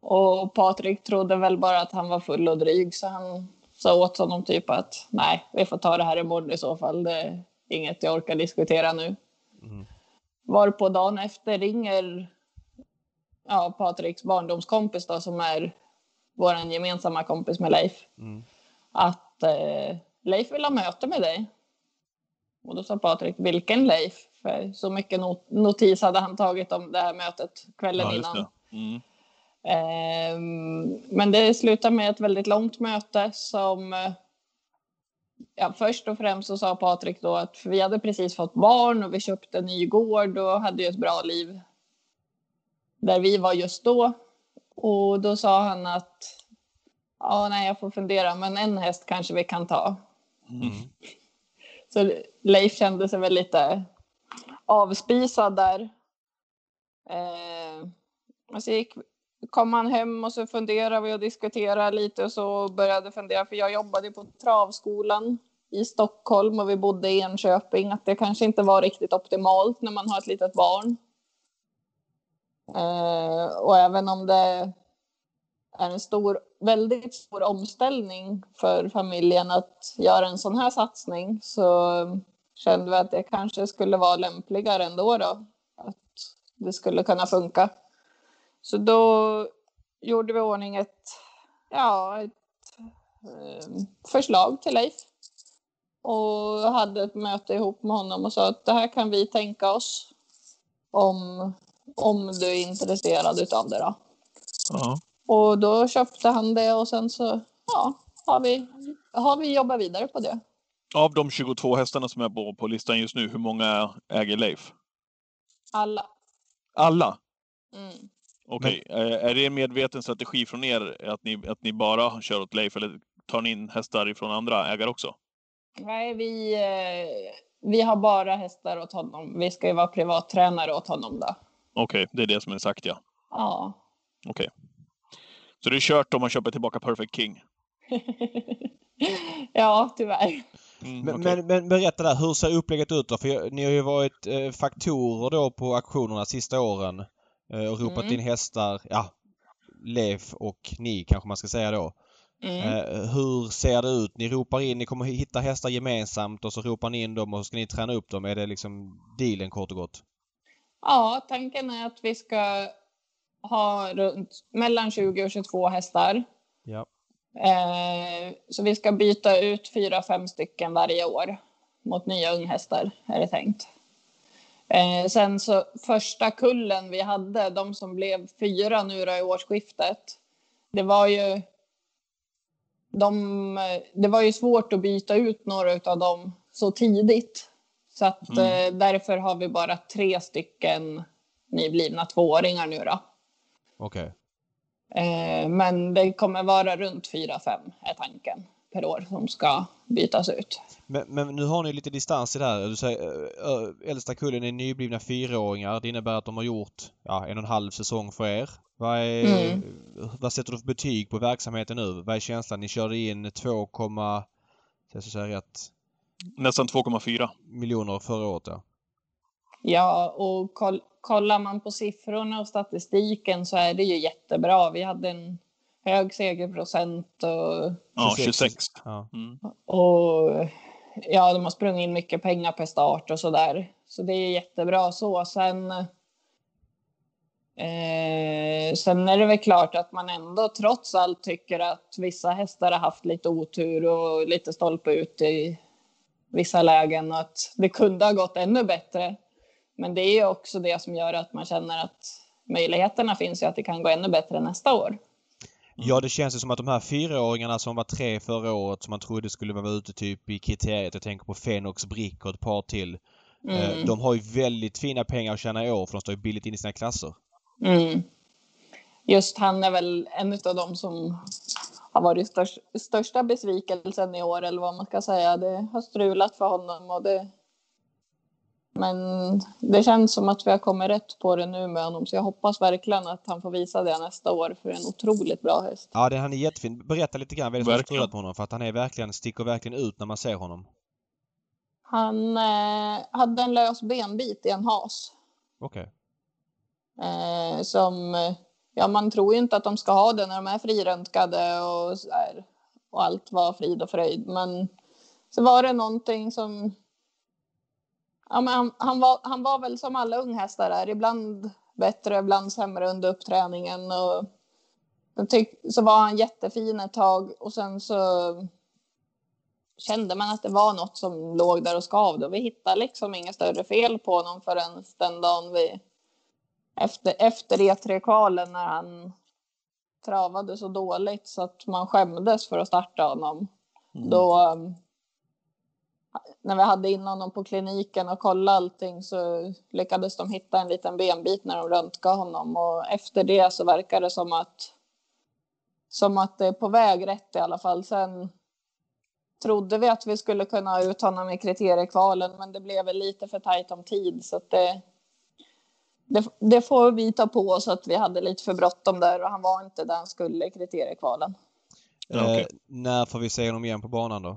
Och Patrik trodde väl bara att han var full och dryg så han sa åt honom typ att nej, vi får ta det här imorgon i så fall. Det är inget jag orkar diskutera nu. Mm. Varpå dagen efter ringer ja, Patriks barndomskompis då som är vår gemensamma kompis med Leif Mm. att eh, Leif vill ha möte med dig. Och då sa Patrik, vilken Leif? För så mycket not- notis hade han tagit om det här mötet kvällen Ja, innan. Mm. Ehm, men det slutade med ett väldigt långt möte som... eh, Ja, först och främst så sa Patrik då att vi hade precis fått barn och vi köpte en ny gård och hade ju ett bra liv där vi var just då. Och då sa han att ja, nej, jag får fundera, men en häst kanske vi kan ta. Mm. Så Leif kände sig väl lite avspisad där. Eh, och så gick, kom han hem och så funderade vi och diskuterade lite och så började fundera, för jag jobbade på travskolan i Stockholm och vi bodde i Enköping, att det kanske inte var riktigt optimalt när man har ett litet barn. Eh, och även om det är en stor, väldigt stor omställning för familjen att göra en sån här satsning så kände vi att det kanske skulle vara lämpligare ändå då. Att det skulle kunna funka. Så då gjorde vi ordning ett, ja, ett eh, förslag till Leif. Och hade ett möte ihop med honom och sa att det här kan vi tänka oss om, om du är intresserad utav det då. Ja. Och då köpte han det och sen så ja, har, vi, har vi jobbat vidare på det. Av de 22 hästarna som är på, på listan just nu, hur många äger Leif? Alla. Alla? Mm. Okej. Eh, Är det en medveten strategi från er att ni, att ni bara kör åt Leif eller tar ni in hästar ifrån andra ägare också? Nej, vi, eh, vi har bara hästar åt honom. Vi ska ju vara privattränare åt honom då. Okej, det är det som är sagt ja. Ja. Okej. Så det är kört om man köper tillbaka Perfect King? <laughs> ja, tyvärr. Mm, Men, okej. men, men berätta där, hur ser upplägget ut då? För ni har ju varit eh, faktorer då på auktionerna sista åren och ropat Mm. in hästar, ja, Leif och ni kanske man ska säga då. Mm. Eh, hur ser det ut? Ni ropar in, ni kommer hitta hästar gemensamt och så ropar ni in dem och så ska ni träna upp dem. Är det liksom dealen kort och gott? Ja, tanken är att vi ska ha runt mellan 20 och 22 hästar. Ja. Eh, så vi ska byta ut fyra, fem stycken varje år mot nya unghästar är det tänkt. Eh, sen så första kullen vi hade, de som blev fyra nu då i årsskiftet, det var ju de, det var ju svårt att byta ut några av dem så tidigt. Så att Mm. eh, därför har vi bara tre stycken nyblivna tvååringar nu då. Okej. Eh, men det kommer vara runt fyra, fem är tanken per år som ska bytas ut. Men, men nu har ni lite distans i det här. Du säger, ö, ö, äldsta kullen är nyblivna fyraåringar. Det innebär att de har gjort ja, en och en halv säsong för er. Vad, är, Mm. vad sätter du för betyg på verksamheten nu? Vad är känslan? Ni körde in 2, så jag ska säga rätt, Nästan 2,4. miljoner förra året. Ja. Ja, och koll, kollar man på siffrorna och statistiken så är det ju jättebra. Vi hade en hög segerprocent och, Ja, 26. 26. Ja. Mm. och ja, de har sprungit in mycket pengar per start och så där. Så det är jättebra så. Sen, eh, sen är det väl klart att man ändå trots allt tycker att vissa hästar har haft lite otur och lite stolpe ut i vissa lägen och att det kunde ha gått ännu bättre. Men det är också det som gör att man känner att möjligheterna finns ju att det kan gå ännu bättre nästa år. Ja, det känns ju som att de här fyraåringarna som var tre förra året som man trodde skulle vara ute typ i kriteriet. Jag tänker på Fenox, Brick och ett par till. Eh, Mm. De har ju väldigt fina pengar att tjäna i år för de står ju billigt in i sina klasser. Mm. Just han är väl en av dem som har varit störst, största besvikelsen i år eller vad man ska säga. Det har strulat för honom och det. Men det känns som att vi har kommit rätt på det nu med honom så jag hoppas verkligen att han får visa det nästa år för en otroligt bra häst. Ja, det, han är jättefin. Berätta lite grann vad är det som Verkligen. strulat på honom för att han är verkligen, sticker verkligen ut när man ser honom. Han eh, hade en lös benbit i en has. Okej. Eh, som, ja man tror ju inte att de ska ha det när de är friröntgade och så här, och allt var frid och fröjd. Men så var det någonting som, ja men han, han, var, han var väl som alla unghästar är, ibland bättre, ibland sämre under uppträningen. Och, så var han jättefin ett tag och sen så kände man att det var något som låg där och skavde och vi hittade liksom inget större fel på honom förrän den dagen vi efter, efter E3-kvalen när han travade så dåligt så att man skämdes för att starta honom. Mm. Då, um, när vi hade in honom på kliniken och kollade allting så lyckades de hitta en liten benbit när de röntgade honom och efter det så verkar det som att som att det är på väg rätt i alla fall. Sen trodde vi att vi skulle kunna ha ut honom i kriteriekvalen men det blev väl lite för tajt om tid så att det, det, det får vi ta på oss att vi hade lite för bråttom där och han var inte där han skulle i kriteriekvalen. Eh, när får vi se honom igen på banan då?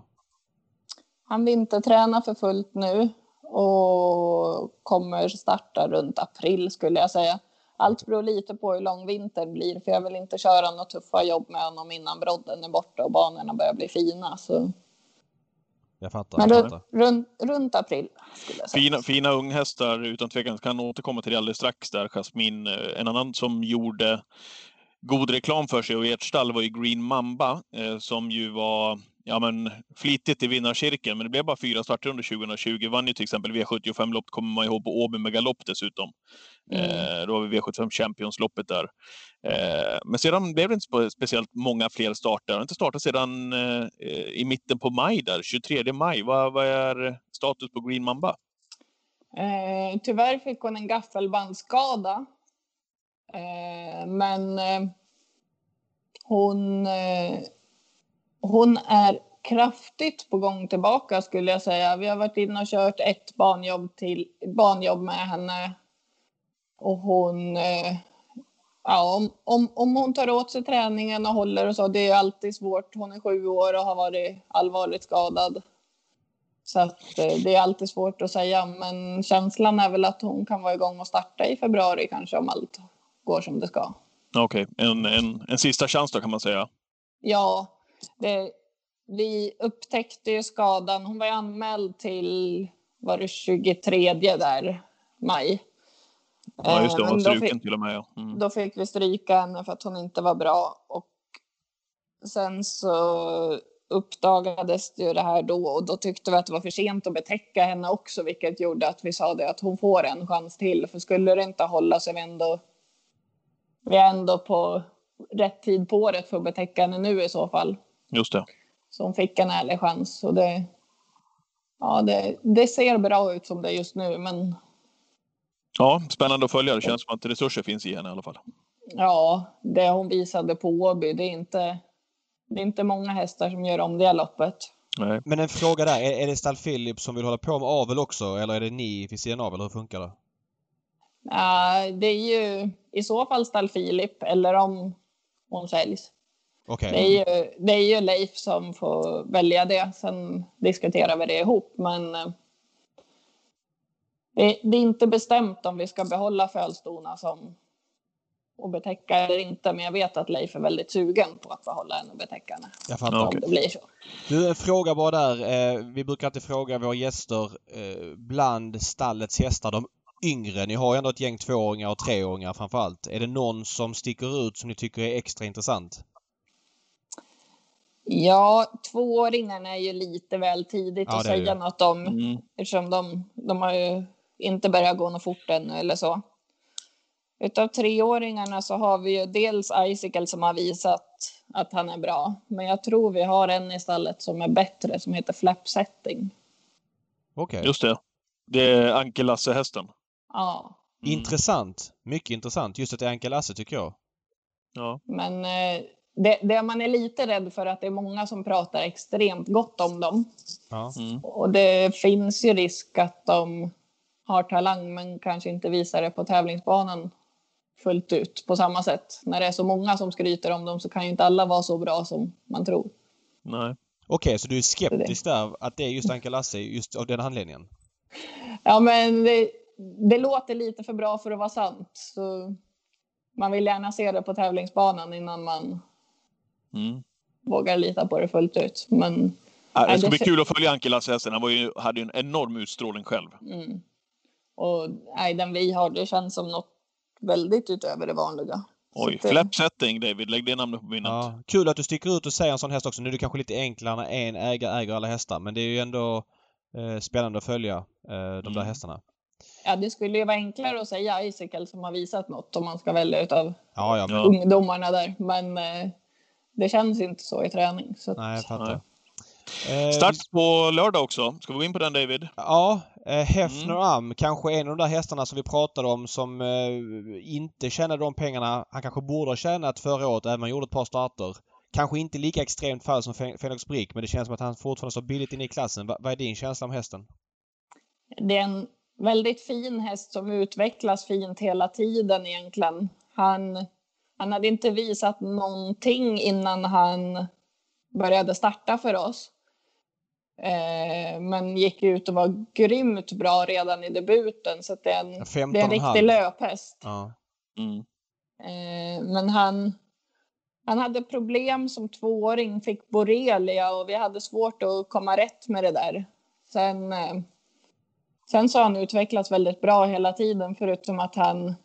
Han vintertränar för fullt nu och kommer starta runt april skulle jag säga. Allt beror lite på hur lång vintern blir för jag vill inte köra några tuffa jobb med honom innan brodden är borta och banorna börjar bli fina. Så. Jag fattar. Men runt, runt, runt april skulle jag säga. Fina, fina unghästar utan tvekan. Kan återkomma till det alldeles strax där, Jasmin. Eh, En annan som gjorde god reklam för sig och i ert stall var ju Green Mamba eh, som ju var ja, men, flitigt i vinnarcirkeln. Men det blev bara fyra starter under 2020. Vann ju till exempel V75-lopp, kommer man ihåg, på Åby med galopp dessutom. Mm. Eh, då har vi V75 Champions-loppet där. Eh, men sedan blev det inte spe- speciellt många fler starter. Inte startat sedan eh, i mitten på maj där, 23 maj. Vad, vad är status på Green Mamba? Eh, tyvärr fick hon en gaffelbandsskada. Eh, men eh, hon, eh, hon är kraftigt på gång tillbaka skulle jag säga. Vi har varit inne och kört ett banjobb, till, banjobb med henne. Och hon, eh, ja, om, om, om hon tar åt sig träningen och håller och så, det är alltid svårt. Hon är sju år och har varit allvarligt skadad. Så att, eh, det är alltid svårt att säga, men känslan är väl att hon kan vara igång och starta i februari kanske om allt går som det ska. Okej, en, en, en sista chans då kan man säga. Ja, det, vi upptäckte ju skadan. Hon var ju anmäld till var det 23 där maj. Ja, just det. Hon var struken fick- till och med. Ja. Mm. Då fick vi stryka henne för att hon inte var bra. Och sen så uppdagades ju det här då och då tyckte vi att det var för sent att betäcka henne också, vilket gjorde att vi sa det att hon får en chans till. För skulle det inte hålla så är vi ändå, vi är ändå på rätt tid på året för att betäcka henne nu i så fall. Just det. Hon fick en ärlig chans. Och det, ja, det, det ser bra ut som det är just nu, men Ja, spännande att följa. Det känns som att resurser finns i henne i alla fall. ja, det hon visade på Åby, det är inte, det är inte många hästar som gör om det loppet. Nej. Men en fråga där. Är, är det Stall Philip som vill hålla på med avel också eller är det ni vid sidan av eller hur funkar det? Ja, det är ju i så fall Stall Filip eller om hon säljs. Okej. Det, är ju, det är ju Leif som får välja det. Sen diskuterar vi det ihop. Men eh, det, det är inte bestämt om vi ska behålla Fölstona som och betäcka eller inte. Men jag vet att Leif är väldigt sugen på att behålla en och betäcka henne. Jag fattar. Om det blir så. Du, en fråga bara där. Eh, vi brukar alltid fråga våra gäster eh, bland stallets hästar, de yngre. Ni har ju ändå ett gäng tvååringar och treåringar framför allt. Är det någon som sticker ut som ni tycker är extra intressant? Ja, tvååringarna är ju lite väl tidigt Ja, att säga det. något om. Mm. Eftersom de, de har ju inte börjat gå något fort ännu eller så. Utav treåringarna så har vi ju dels Icicle som har visat att han är bra. Men jag tror vi har en i stallet som är bättre som heter Flap Setting. Okej. Just det. Det är Anke Lasse-hästen. Ja, Mm. Intressant. Mycket intressant. Just att det är Anka Lasse tycker jag. Ja. men eh, det, det man är lite rädd för att det är många som pratar extremt gott om dem. Ja. Mm. Och det finns ju risk att de har talang men kanske inte visar det på tävlingsbanan fullt ut på samma sätt. När det är så många som skryter om dem så kan ju inte alla vara så bra som man tror. Nej. Okej, så du är skeptisk där att det är just Anka Lasse just av den anledningen? Ja, men det, det låter lite för bra för att vara sant. Så man vill gärna se det på tävlingsbanan innan man Mm. vågar lita på det fullt ut. Men Ja, Det ska det bli kul att följa Anke Lasse-hästen. Han var ju, hade ju en enorm utstrålning själv. mm. och nej, den vi har, det känns som något väldigt utöver det vanliga. Oj, det- Flap Setting, David. Lägg det namnet på minnet. Ja, kul att du sticker ut och säger en sån häst också. Nu är det kanske lite enklare när en ägare äger alla hästar men det är ju ändå eh, spännande att följa eh, de där Mm. hästarna. Ja, det skulle ju vara enklare att säga Icicle som har visat något om man ska välja utav Ja, ja. Ja. ungdomarna där. Men eh, det känns inte så i träning. Så att, Nej, jag fattar. Nej. Eh, Start på lördag också. Ska vi gå in på den, David? Ja, eh, Hefner Mm. Am, kanske en av de där hästarna som vi pratade om som eh, inte tjänade de pengarna han kanske borde ha tjänat förra året, även om han gjorde ett par starter. Kanske inte lika extremt fall som Fe- Felix Brick, men det känns som att han fortfarande står billigt inne i klassen. Va, vad är din känsla om hästen? Det är en väldigt fin häst som utvecklas fint hela tiden egentligen. Han, han hade inte visat någonting innan han började starta för oss. Eh, men gick ut och var grymt bra redan i debuten. Så att det, är en, 15 det är en riktig löphäst. Ja. Mm. Eh, men han, han hade problem som tvååring, fick borrelia och vi hade svårt att komma rätt med det där. Sen, eh, sen så har han utvecklats väldigt bra hela tiden förutom att han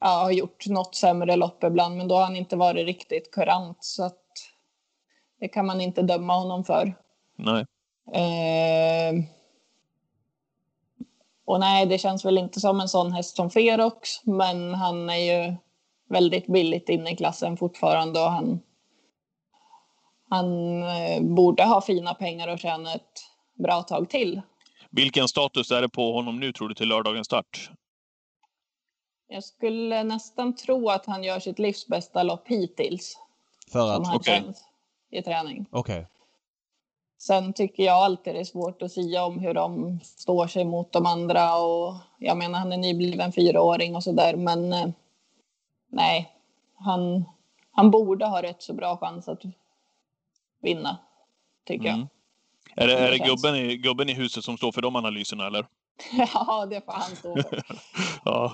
ja, har gjort något sämre lopp ibland men då har han inte varit riktigt kurant så att det kan man inte döma honom för. Nej. Eh, och nej, det känns väl inte som en sån häst som Ferox, men han är ju väldigt billigt inne i klassen fortfarande och han, han eh, borde ha fina pengar och tjäna ett bra tag till. Vilken status är det på honom nu, tror du, till lördagens start? Jag skulle nästan tro att han gör sitt livs bästa lopp hittills, För som att... han okej. känns i träning. Okej. Sen tycker jag alltid det är svårt att säga om hur de står sig mot de andra. Och jag menar, han är nybliven fyraåring och sådär. Men eh, nej, han, han borde ha rätt så bra chans att vinna, tycker Mm. Är det, är det gubben, i, gubben i huset som står för de analyserna, eller? jag. <laughs> ja, det får han stå för. <laughs> Ja.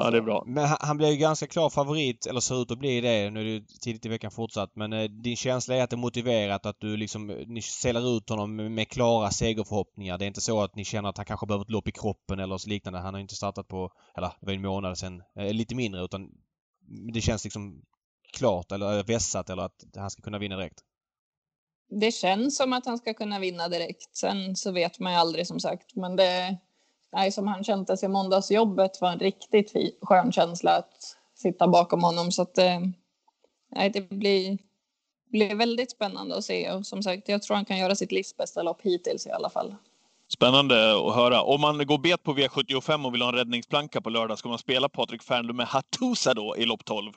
Ja, det är bra. Men han, han blev ju ganska klar favorit, eller ser ut att bli det. Nu är det ju tidigt i veckan fortsatt. Men eh, din känsla är att det är motiverat att du liksom, eh, ni säljer ut honom med, med klara segerförhoppningar. Det är inte så att ni känner att han kanske behöver ett lopp i kroppen eller så liknande. Han har ju inte startat på, eller det var en månad sedan, eh, lite mindre utan det känns liksom klart eller vässat eller att han ska kunna vinna direkt? Det känns som att han ska kunna vinna direkt. Sen så vet man ju aldrig som sagt. Men det, nej, som han kändes i måndagsjobbet var en riktigt skön känsla att sitta bakom honom. Så att, eh, nej, det blir, blir väldigt spännande att se. Och som sagt, jag tror han kan göra sitt livs bästa lopp hittills i alla fall. Spännande att höra. Om man går bet på V75 och vill ha en räddningsplanka på lördag, ska man spela Patrik Fernlund med Hattusa då i lopp 12?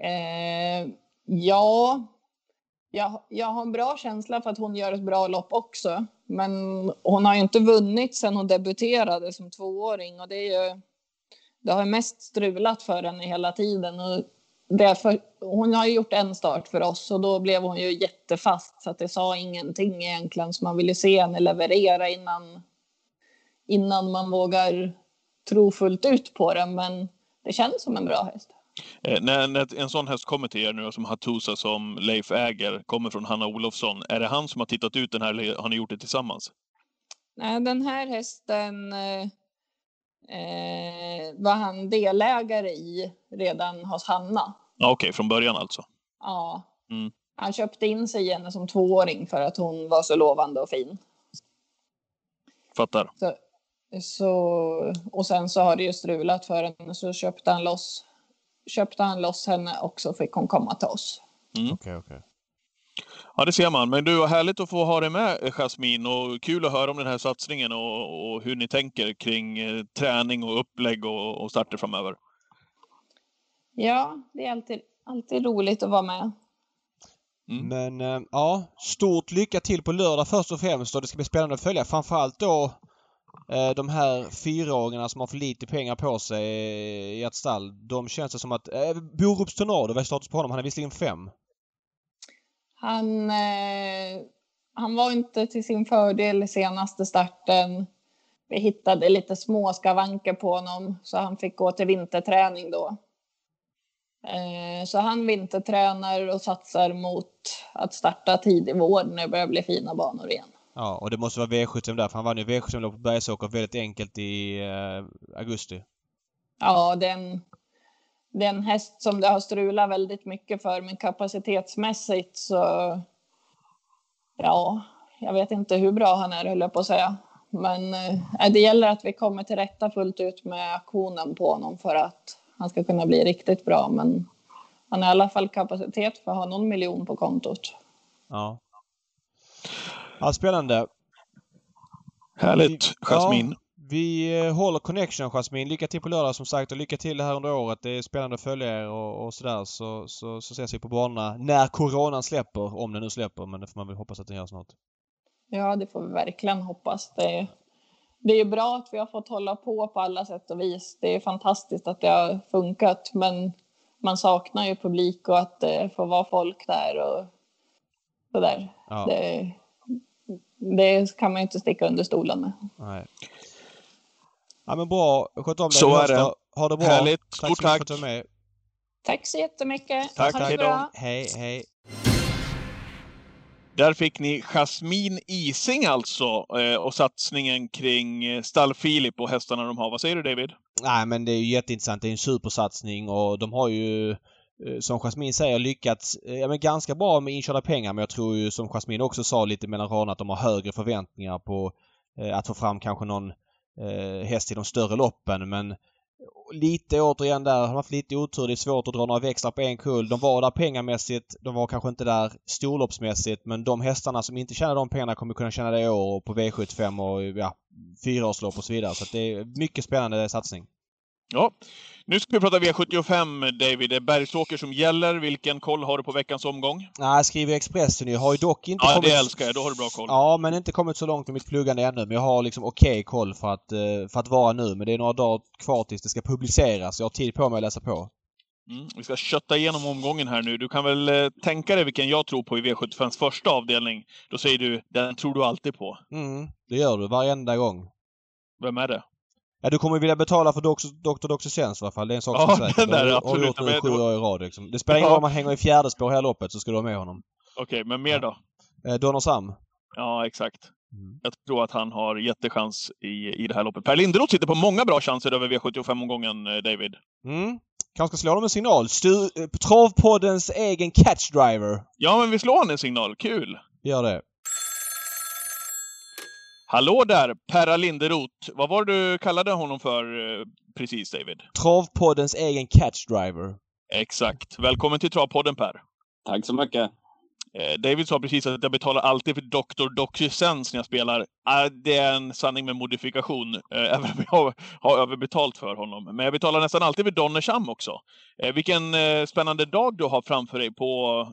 Eh, ja, jag, jag har en bra känsla för att hon gör ett bra lopp också. Men hon har ju inte vunnit sedan hon debuterade som tvååring och det är ju. Det har mest strulat för henne hela tiden och därför, hon har ju gjort en start för oss och då blev hon ju jättefast så att det sa ingenting egentligen så man ville se henne leverera innan. Innan man vågar tro fullt ut på den, men det känns som en bra häst. Eh, när, när en sån häst kommer till er nu, som Hattusa som Leif äger, kommer från Hanna Olofsson. Är det han som har tittat ut den här eller har ni gjort det tillsammans? Nej, den här hästen eh, eh, var han delägare i redan hos Hanna. Ja, Okej, okay, från början alltså. Ja. Mm. Han köpte in sig i henne som tvååring för att hon var så lovande och fin. Fattar. Så, så, och sen så har det ju strulat för henne så köpte han loss köpte han loss henne och så fick hon komma till oss. Mm. Okej, okej. Ja, det ser man. Men du, härligt att få ha dig med, Jasmin. Och kul att höra om den här satsningen och, och hur ni tänker kring eh, träning och upplägg och, och starter framöver. Ja, det är alltid, alltid roligt att vara med. Mm. Men eh, ja, stort lycka till på lördag först och främst och det ska bli spännande att följa. Framförallt då eh, Eh, de här fyraåringarna som har för lite pengar på sig i ett stall. De känns det som att... Eh, Borups Tornado, vad är status på honom? Han är visserligen fem. Han, eh, han var inte till sin fördel i senaste starten. Vi hittade lite små skavanker på honom så han fick gå till vinterträning då. Eh, så han vintertränar och satsar mot att starta tidig vår när det börjar bli fina banor igen. Ja, och det måste vara V75 där för han vann ju V75 på Bergsåker väldigt enkelt i eh, augusti. Ja, det är, en, det är en häst som det har strulat väldigt mycket för, men kapacitetsmässigt så... Ja, jag vet inte hur bra han är, höll jag på att säga. Men eh, det gäller att vi kommer till rätta fullt ut med aktionen på honom för att han ska kunna bli riktigt bra. Men han har i alla fall kapacitet för att ha någon miljon på kontot. Ja. Ja, spännande. Härligt, Jasmin. Ja, vi eh, håller connection Jasmin. Lycka till på lördag som sagt och lycka till här under året. Det är spännande att följa er och, och sådär. Så, så, så ses vi på banorna när coronan släpper. Om den nu släpper, men det får man väl hoppas att den gör snart. Ja, det får vi verkligen hoppas. Det är, det är bra att vi har fått hålla på på alla sätt och vis. Det är fantastiskt att det har funkat, men man saknar ju publik och att det får vara folk där och sådär. Ja. Det, det kan man ju inte sticka under stolen med. Nej. Ja men bra. Sköt om dig. Så är det. Ha det bra. Härligt. Tack Stort så mycket för tack. att du med. Tack så jättemycket. Tack, ha det bra. Hej, hej. Där fick ni Jasmin Ising alltså eh, och satsningen kring eh, Stall Filip och hästarna de har. Vad säger du David? Nej men det är ju jätteintressant. Det är en supersatsning och de har ju Eh, som Jasmin säger lyckats eh, ja, men ganska bra med inkörda pengar men jag tror ju som Jasmin också sa lite mellan raderna att de har högre förväntningar på eh, att få fram kanske någon eh, häst i de större loppen men eh, lite återigen där, har de haft lite otur. Det är svårt att dra några växlar på en kull. De var där pengamässigt. De var kanske inte där storloppsmässigt men de hästarna som inte tjänar de pengarna kommer kunna tjäna det i år och på V75 och ja, fyraårslopp och så vidare. Så att det är mycket spännande satsning. Ja, nu ska vi prata V75 David. Det är Bergsåker som gäller. Vilken koll har du på veckans omgång? Nej, jag skriver Expressen ju. Har ju dock inte Ja, kommit... det älskar jag. Då har du bra koll. Ja, men inte kommit så långt med mitt pluggande ännu. Men jag har liksom okej koll för att, eh, för att vara nu. Men det är några dagar kvar tills det ska publiceras. Jag har tid på mig att läsa på. Mm, vi ska kötta igenom omgången här nu. Du kan väl eh, tänka dig vilken jag tror på i V75s första avdelning. Då säger du, den tror du alltid på. Mm, det gör du varenda gång. Vem är det? Ja, du kommer vilja betala för Dr. Dr. Sens i alla fall. Det är en sak Ja, som är säker. den där, du- absolut. har gjort nu sju år i rad liksom. Det spelar ingen roll om man hänger i fjärde spår hela loppet så ska du ha med honom. Okej, men mer då? Eh, Donner Sam. Ja, exakt. Mm. Jag tror att han har jättechans i, i det här loppet. Per Linderoth sitter på många bra chanser över V75-omgången, eh, David. Mm. kanske slå dem en signal. Stu, eh, Travpoddens egen catchdriver. Ja, men vi slår honom en signal. Kul! Gör det. Hallå där, Perra Linderoth. Vad var det du kallade honom för eh, precis, David? Travpoddens egen catchdriver. Exakt. Välkommen till Travpodden, Per. Tack så mycket. Eh, David sa precis att jag betalar alltid för Dr. Doxysens när jag spelar. Ah, det är en sanning med modifikation, eh, <laughs> även om jag har överbetalt för honom. Men jag betalar nästan alltid för Donnersham också. Vilken spännande dag du har framför dig på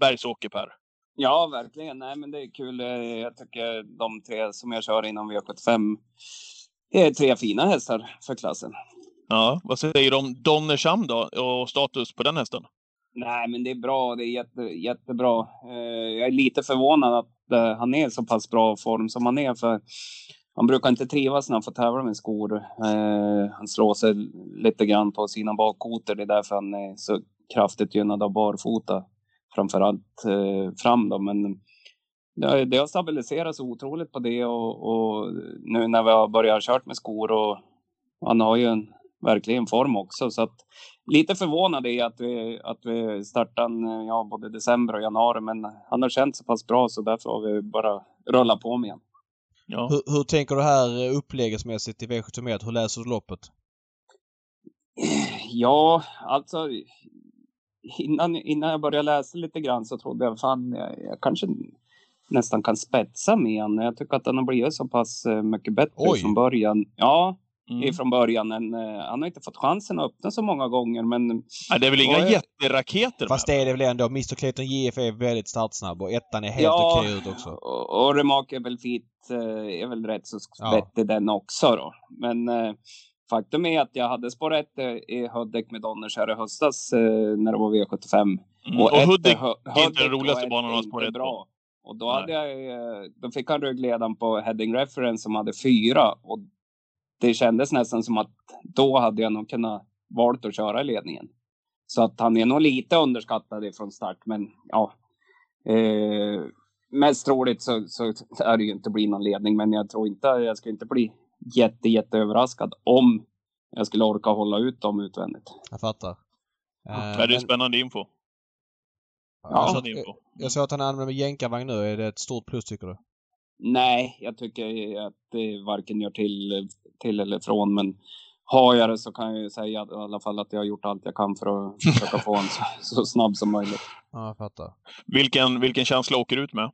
Bergsåker, Per. Ja, verkligen. Nej, men det är kul. Eh, Jag tycker de tre som jag kör inom V75 är tre fina hästar för klassen. Ja, vad säger du om Donnersham då och status på den hästen? Nej, men det är bra. Det är jätte, jättebra. Eh, Jag är lite förvånad att eh, han är i så pass bra form som han är. För han brukar inte trivas när han får tävla med skor. Han slår sig lite grann på sina bakkotor. Det är därför han är så kraftigt gynnad av barfota. Framförallt eh, fram då. Men det har, det har stabiliserats otroligt på det och, och nu när vi har börjat kört med skor och han har ju en verkligen form också. Så att lite förvånad är att vi, att vi startar en, ja, både december och januari, men han har känt så pass bra så därför har vi bara rullat på med igen. Ja. Hur, hur tänker du här uppläggsmässigt i V71? Hur läser du loppet? Ja, alltså innan, innan jag började läsa lite grann så trodde jag fan, jag, jag kanske nästan kan spetsa med han. Jag tycker att han har blivit så pass eh, mycket bättre Oj. från början. Ja, Mm. ifrån början. Än, eh, han har inte fått chansen att öppna så många gånger, men Nej, det är väl inga är- jätteraketer Fast det är det väl ändå. Mr Clayton JF är väldigt startsnabb och ettan är helt Ja. okej ut också. Och, och Remarkable Feet eh, är väl rätt så Ja. vettig den också då. Men eh, faktum är att jag hade spår ett eh, i Hudik med Donners här i höstas eh, när det var V75. Mm. Och, ett Hudik, är inte den roligaste och banan att ha spår inte ett på. bra. Och då, Nej. hade jag, eh, då fick han ryggledaren på Heading Reference som hade fyra. Och det kändes nästan som att då hade jag nog kunnat valt att köra i ledningen. Så att han är nog lite underskattad ifrån start, men ja. Eh, mest troligt så, så är det ju inte bli någon ledning, men jag tror inte, jag ska inte bli jätte, jätte överraskad om jag skulle orka hålla ut dem utvändigt. Jag fattar. Eh, Ja, det är spännande info. jag, Ja. såg, Spännande info. jag såg att han använder jänkarvagn nu. Är det ett stort plus tycker du? Nej, jag tycker att det varken gör till, till eller från, men har jag det så kan jag ju säga att, i alla fall att jag har gjort allt jag kan för att <laughs> försöka få en så, så snabb som möjligt. Ja, jag fattar. Vilken, vilken känsla åker du ut med?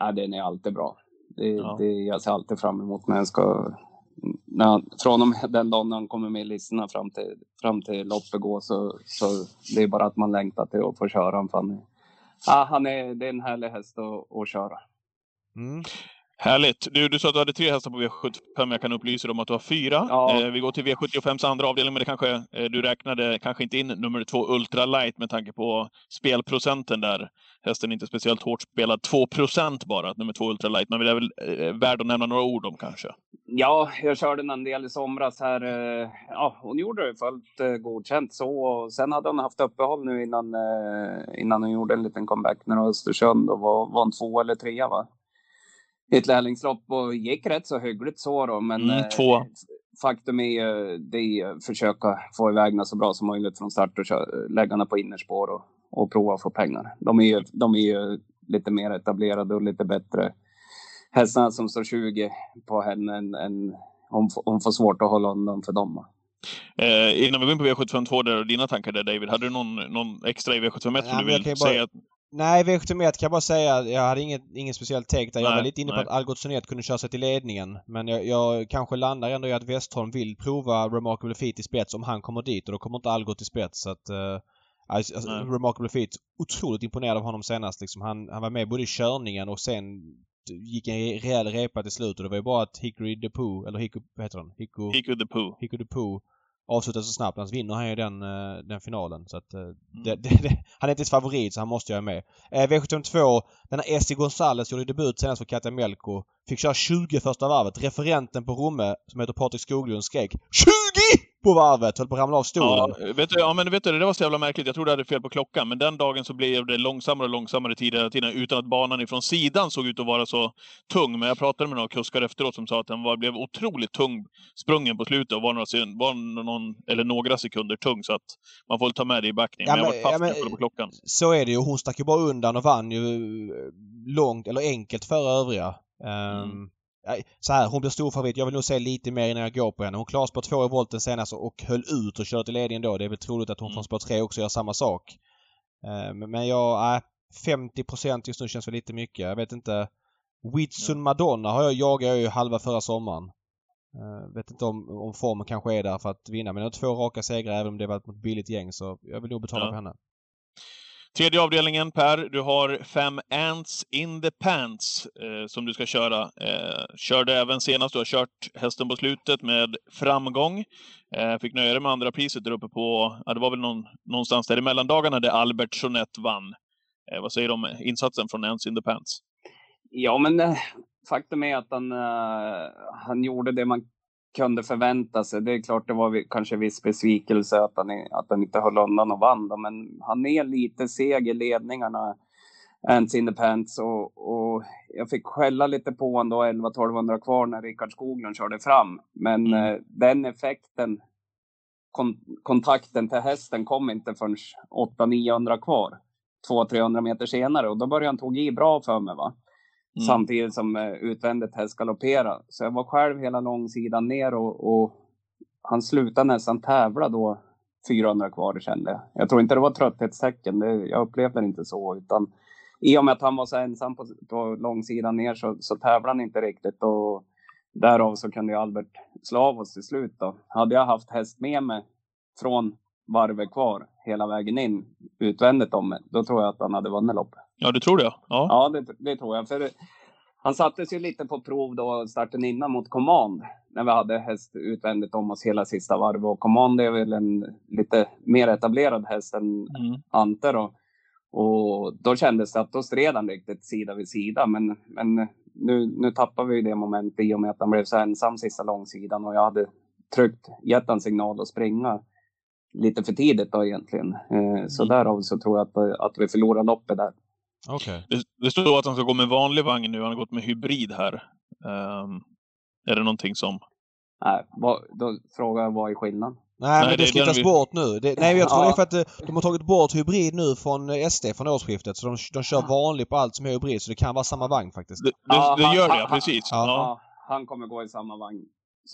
Ja, den är alltid bra. Det, Ja. det, jag ser alltid fram emot när jag ska... När han, från och med den dagen han kommer med i listorna fram till, fram till loppet går så, så det är bara att man längtar till att få köra honom. han är- Ja, han är, det är en härlig häst att, att köra. Mm. Härligt! Du, du sa att du hade tre hästar på V75. Jag kan upplysa dig om att du har fyra. Ja. Eh, vi går till V75s andra avdelning, men det kanske, eh, du räknade kanske inte in nummer två Ultra Light med tanke på spelprocenten där. Hästen är inte speciellt hårt spelad. 2% bara, nummer två Ultra Light. Men det är väl eh, värd att nämna några ord om kanske. Ja, jag körde en del i somras här. eh, Ja, hon gjorde det fullt eh, godkänt så. Och sen hade hon haft uppehåll nu innan, eh, innan hon gjorde en liten comeback när Östersund. Och var, var en två eller trea va? Ett lärlingslopp och gick rätt så hyggligt så då. Men Mm, eh, två. faktum är ju det att försöka få iväg så bra som möjligt från start och köra, lägga på innerspår och, och prova att få pengar. De är, ju, de är ju lite mer etablerade och lite bättre hästarna som står 20 på henne än, än hon, får- hon får svårt att hålla undan för dem. Eh, innan vi går in på V752 där och dina tankar där David, hade du någon, någon extra i V751 som Ja, du men jag vill bara- säga? Nej, V71 kan jag bara säga. Jag hade inget, ingen speciell take där. Jag Nej, var lite inne på nej. att Algot Sonet kunde köra sig till ledningen. Men jag, jag kanske landar ändå i att Westholm vill prova Remarkable Feet i spets om han kommer dit och då kommer inte Algot i spets. Så att, eh, alltså, alltså. Remarkable Feet, otroligt imponerad av honom senast. Liksom. Han, han var med både i körningen och sen gick en rejäl repa till slut och det var ju bara att Hickory DePoo, eller Hicko, vad heter han? Hicko, Pooh. Hicko DePoo avslutade så snabbt. Annars vinner han ju den, eh, den finalen. Så att, eh, Mm. det, det, det, han är inte ens favorit så han måste jag med. Eh, V72, den här Essie Gonzales gjorde debut senast för Katja Melko. Fick köra 20 första varvet. Referenten på Romme, som heter Patrik Skoglund, skrek 20! På varvet. Höll på att ramla av stolen. Ja, vet du, ja, men vet du, det var så jävla märkligt. Jag trodde jag hade fel på klockan, men den dagen så blev det långsammare och långsammare tid hela tiden utan att banan ifrån sidan såg ut att vara så tung. Men jag pratade med några kuskar efteråt som sa att den var, blev otroligt tung sprungen på slutet och var, några, var någon, eller några sekunder tung. Så att man får ta med det i backning. Ja, men, men- jag var paff ja, men- på klockan. Så är det ju. Hon stack ju bara undan och vann ju eh, långt, eller enkelt före övriga. Ehm, Mm. nej, Så här, hon blir stor favorit. Jag vill nog se lite mer innan jag går på henne. Hon klarade spår två i volten senast och höll ut och körde till ledningen då. Det är väl troligt att hon Mm. från spår tre också gör samma sak. Ehm, men- jag, nej, 50% just nu känns väl lite mycket. Jag vet inte. Whitsun Madonna har jag, jagar jag ju halva förra sommaren. Uh, vet inte om, om formen kanske är där för att vinna. Men jag har två raka segrar även om det var ett billigt gäng så jag vill nog betala Ja. på henne. Tredje avdelningen Per, du har fem Ants in the Pants eh, som du ska köra. Eh, körde även senast, du har kört hästen på slutet med framgång. Eh, fick nöja dig med andra priset där uppe på, ja det var väl någon, någonstans där i mellandagarna där Albert Jeanette vann. Eh, vad säger du om insatsen från Ants in the Pants? Ja, men eh, faktum är att han, eh, han gjorde det man kunde förvänta sig. Det är klart, det var kanske viss besvikelse att han, att han inte höll undan och vann. Då, men han är lite seg i ledningarna, Ants in the pants. Och, och jag fick skälla lite på honom då, 11-1200 kvar när Rickard Skoglund körde fram. Men Mm. eh, den effekten, kon, kontakten till hästen kom inte förrän 800-900 kvar. 200-300 meter senare och då började han tog i bra för mig. Va? Mm. Samtidigt som eh, utvändigt häst galopperade. Så jag var själv hela långsidan ner och, och han slutade nästan tävla då 400 kvar kände jag. Jag tror inte det var trötthetstecken, det, jag upplevde det inte så. Utan i och med att han var så ensam på, på långsidan ner så, så tävlade han inte riktigt. Och därav så kunde ju Albert slå av oss till slut. Då. Hade jag haft häst med mig från varvet kvar hela vägen in utvändigt om mig, då tror jag att han hade vunnit loppet. Ja, du tror det? Ja. Ja, det, det tror jag. För han sattes ju lite på prov då starten innan mot Command. När vi hade häst utvändigt om oss hela sista varvet. Och Command är väl en lite mer etablerad häst än Mm. Ante då. Och då kändes det att då stred han riktigt sida vid sida. Men, men nu, nu tappar vi det momentet i och med att han blev så ensam sista långsidan. Och jag hade tryckt, gett han signal att springa lite för tidigt då egentligen. Eh, så Mm. därav så tror jag att, att vi förlorar loppet där. Okej. Det, det står att han ska gå med vanlig vagn nu, han har gått med hybrid här. Ehm, är det någonting som... Nej, vad, då frågar jag vad är skillnaden? Nej, Nej, men det det ska tas vi- bort nu. Det, nej, jag tror Ja. det är för att eh, de har tagit bort hybrid nu från eh, SD från årsskiftet. Så de, de kör vanligt på allt som är hybrid. Så det kan vara samma vagn faktiskt. Det, det, Ja, det han- gör det, han- precis. Ja. Ja. Ja, han kommer gå i samma vagn.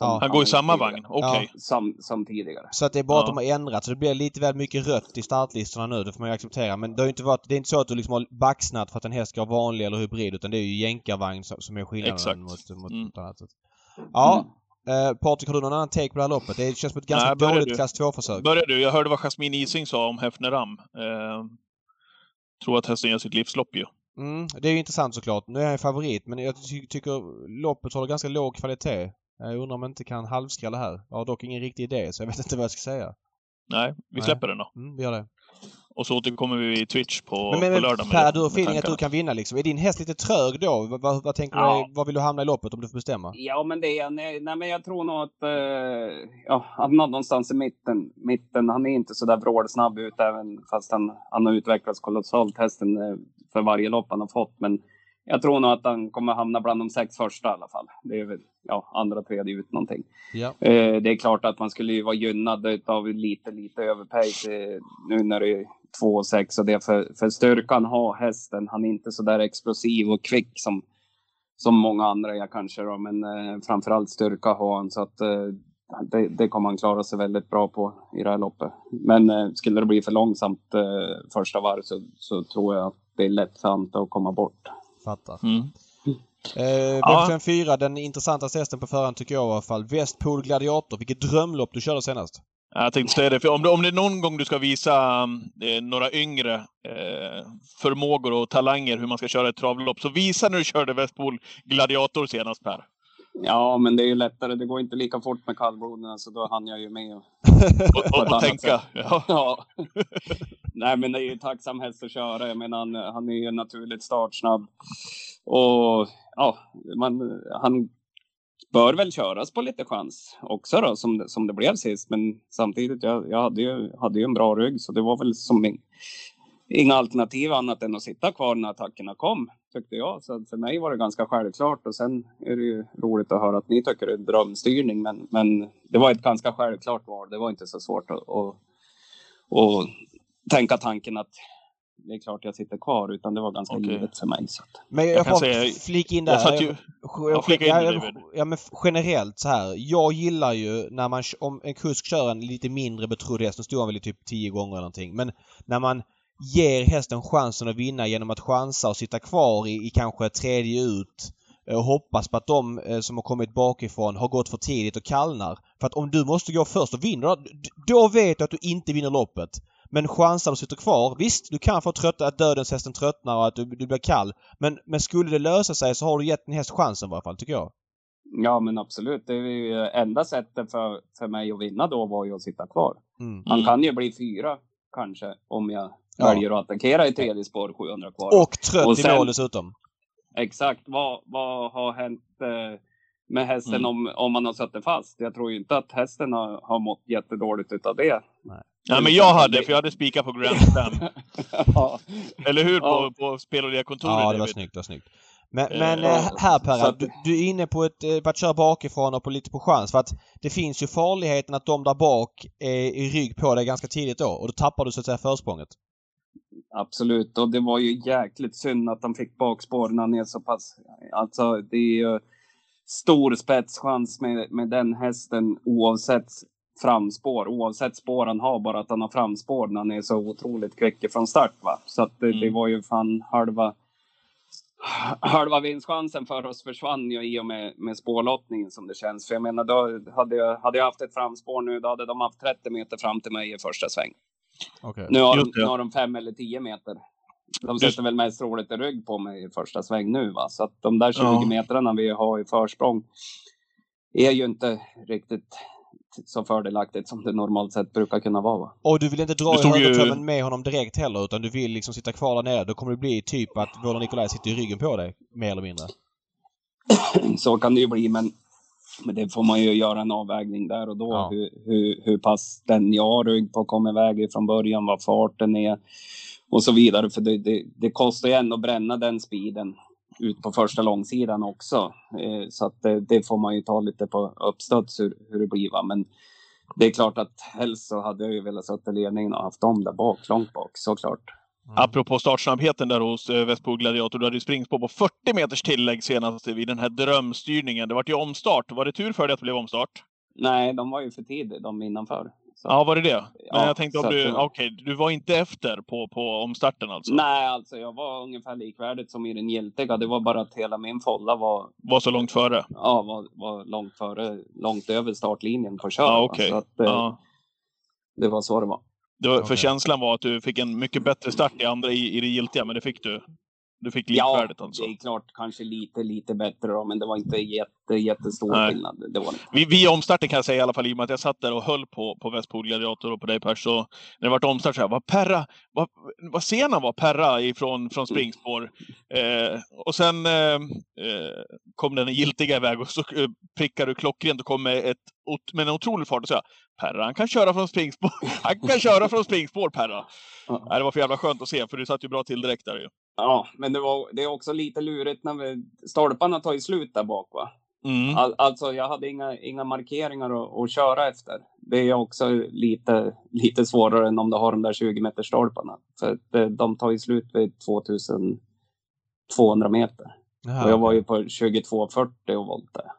Ja. Han går i samma vagn, okej. Som, som tidigare. Så att det är bara att Ja. de har ändrat. Så det blir lite väl mycket rött i startlistorna nu. Det får man ju acceptera. Men det har ju inte varit, det är inte så att du liksom har baxnat för att en häst ska vara vanlig eller hybrid. Utan det är ju jänkarvagn som, som är skillnaden Exakt. mot, mot Mm. något annat. sätt. Ja. Mm. Eh, Patrik, har du någon annan take på det här loppet? Det känns som ett ganska Nej, börja dåligt du. klass 2-försök. Börjar du? Jag hörde vad Jasmine Ising sa om Hefneram. Eh, tror att hästen gör sitt livslopp ju. Mm, det är ju intressant såklart. Nu är han ju favorit men jag ty tycker loppet håller ganska låg kvalitet. Jag undrar om jag inte kan halvskrälla här. Jag har dock ingen riktig idé så jag vet inte vad jag ska säga. Nej, vi Nej. släpper den då. Mm, vi gör det. Och så återkommer vi i Twitch på, men men, på men lördag. med Per, det- du har feeling att du kan vinna liksom. Är din häst lite trög då? Vad, vad, vad tänker Ja. du Var vill du hamna i loppet om du får bestämma? Ja, men det är han. Nej, men jag tror nog att eh, ja, är någonstans i mitten. mitten. Han är inte så där vrålsnabb ut, även fast han, han har utvecklats kolossalt hästen eh, för varje lopp han har fått. Men jag tror nog att han kommer hamna bland de sex första i alla fall. Det är väl ja, andra, tredje ut någonting. Ja. Eh, det är klart att man skulle ju vara gynnad av lite, lite överpace eh, nu när det är 2 och 6 och det för, för styrkan har hästen. Han är inte så där explosiv och kvick som, som många andra är kanske då, men eh, framförallt styrka har han så att eh, det, det kommer han klara sig väldigt bra på i det här loppet. Men eh, skulle det bli för långsamt eh, första varv så, så tror jag att det är lätt för Ante att komma bort. Fattar. Mm. Eh, Ja. V75 den intressantaste hästen på förhand tycker jag i alla fall. Westpool Gladiator. Vilket drömlopp du körde senast. Jag tänkte säga det, för om det, om det är någon gång du ska visa eh, några yngre eh, förmågor och talanger hur man ska köra ett travlopp, så visa när du körde Westpol Gladiator senast Per. Ja, men det är ju lättare. Det går inte lika fort med kallbloden så då hann jag ju med. <laughs> Och... Och, och, och tänka. Ja. <laughs> Ja. Nej, men det är ju tacksam häst att köra. Jag menar, han, han är ju naturligt startsnabb. Och ja, man, han bör väl köras på lite chans också då, som som det blev sist. Men samtidigt, jag, jag hade, ju, hade ju en bra rygg så det var väl som in, inga alternativ annat än att sitta kvar när attackerna kom, tyckte jag. Så för mig var det ganska självklart och sen är det ju roligt att höra att ni tycker det är drömstyrning. Men, men det var ett ganska självklart val. Det var inte så svårt att, att, att tänka tanken att det är klart jag sitter kvar, utan det var ganska Okej. givet för mig. Så att, Men jag, Jag kan får säga- flika in där. Jag satt ju... Jag- Ja, flika in ja, det, ja, men generellt så här. Jag gillar ju när man, om en kusk kör en lite mindre betrodd häst, nu stod han väl typ 10 gånger eller någonting, men när man ger hästen chansen att vinna genom att chansa och sitta kvar i, i kanske tredje ut eh, och hoppas på att de eh, som har kommit bakifrån har gått för tidigt och kallnar. För att om du måste gå först och vinner, då- vet du att du inte vinner loppet. Men chansar och sitter kvar, visst du kan få trötta, att dödens hästen tröttnar och att du, du blir kall. Men, men skulle det lösa sig så har du gett en häst chansen i varje fall, tycker jag. ja, men absolut. Det är ju enda sättet för, för mig att vinna då var ju att sitta kvar. Mm. Han Mm. kan ju bli fyra kanske om jag Ja. väljer att attackera i tredje spår 700 kvar. Och trött Och i sen- mål dessutom. Exakt. Vad, vad har hänt eh, med hästen Mm. om, om man har suttit fast? Jag tror ju inte att hästen har, har mått jättedåligt utav det. Nej, men jag hade, för jag hade spikat på Grand Slam. <laughs> ja. Eller hur? På, Ja. på spel och kontoret Ja, det var snyggt. Det var snyggt. Men, Eh, men ja, eh, här så Per, att- du, du är inne på, ett, eh, på att köra bakifrån och på lite på chans. För att det finns ju farligheten att de där bak är i rygg på dig ganska tidigt då och då tappar du så att säga försprånget. Absolut, och det var ju jäkligt synd att de fick bakspår när han är så pass... Alltså, det är ju stor spetschans med, med den hästen oavsett framspår, oavsett spår han har, bara att han har framspår när han är så otroligt kvick från start. Va? Så att det, det Mm. var ju fan halva... Halva vinstchansen för oss försvann ju i och med, med spårlottningen som det känns. För jag menar, då hade jag, hade jag haft ett framspår nu, då hade de haft 30 meter fram till mig i första sväng. Okej. Nu har, de, Just nu har de fem eller tio meter. De Just- sätter väl mest roligt i rygg på mig i första sväng nu. Va? Så att de där 20 Ja. metrarna vi har i försprång är ju inte riktigt så fördelaktigt som det normalt sett brukar kunna vara. Va? Och du vill inte dra i stod ju- högertömmen med honom direkt heller utan du vill liksom sitta kvar där nere. Då kommer det bli typ att Vården Nikolaj sitter i ryggen på dig. Mer eller mindre. <clears throat> Så kan det ju bli, men, men det får man ju göra en avvägning där och då. Ja. Hur, hur, hur pass den jag har rygg på kommer iväg från början, vad farten är och så vidare. För det, det, det kostar ju ändå att bränna den speeden ut på första långsidan också. Eh, så att det, det får man ju ta lite på uppstuds hur, hur det blir. Va? Men det är klart att helst så hade jag ju velat sätta ledningen och haft dem där bak, långt bak, såklart. Apropå startsnabbheten där hos eh, Västbo Gladiator. Du hade ju springspår på 40 meters tillägg senast vid den här drömstyrningen. Det vart ju omstart. Var det tur för dig att det blev omstart? Nej, de var ju för tidiga, de innanför. Så. Ja, var det det? Men Ja, jag tänkte om du... att- Okej, du var inte efter på, på omstarten alltså? Nej, alltså jag var ungefär likvärdigt som i den giltiga. Det var bara att hela min folla var, Var så långt före? ja, var, var långt före, långt över startlinjen på kör. Ja. Så att, eh, Ja. det var så det var. Var, För Okej. känslan var att du fick en mycket bättre start i andra i, i det giltiga, men det fick du. Du fick Ja, likvärdigt alltså. det är klart kanske lite, lite bättre då, men det var inte jätte, jättestor Nej. skillnad. Det var det. inte. Vi, vi omstarten kan jag säga i alla fall, i och med att jag satt där och höll på, på Västpol Gladiator och på dig Per, så när det vart omstart så här, vad Perra, vad, vad sen han var Perra ifrån från springspår. Eh, och sen eh, eh, kom den giltiga iväg och så eh, prickar du klockrent och kom med, ett, med en otrolig fart och sa Perra, han kan köra från springspår. <laughs> Han kan köra från springspår, Perra. Ja. Nej, det var för jävla skönt att se, för du satt ju bra till direkt där ju. Ja, men det, var, det är också lite lurigt när vi, stolparna tar ju slut där bak va. Mm. All, alltså jag hade inga, inga markeringar att, att köra efter. Det är också lite, lite svårare än om du har de där 20 meters stolparna. För att eh, de tar ju slut vid 2200 meter. Jaha, Och jag var ju på 2240 och voltade.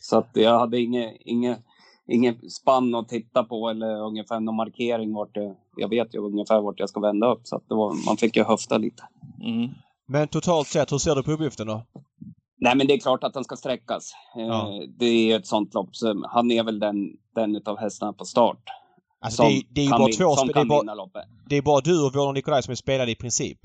Så att jag hade inget, inget, inget spann att titta på eller ungefär någon markering vart det, jag vet ju ungefär vart jag ska vända upp. Så att det var, man fick ju höfta lite. Mm. Men totalt sett, hur ser du på uppgiften då? Nej, men det är klart att den ska sträckas. Eh, Ja. Det är ett sånt lopp. Så han är väl den, den utav hästarna på start. Alltså det, är- det är ju bara två... som Det är bara, det är bara du och Vården Nikolaj som är spelade i princip.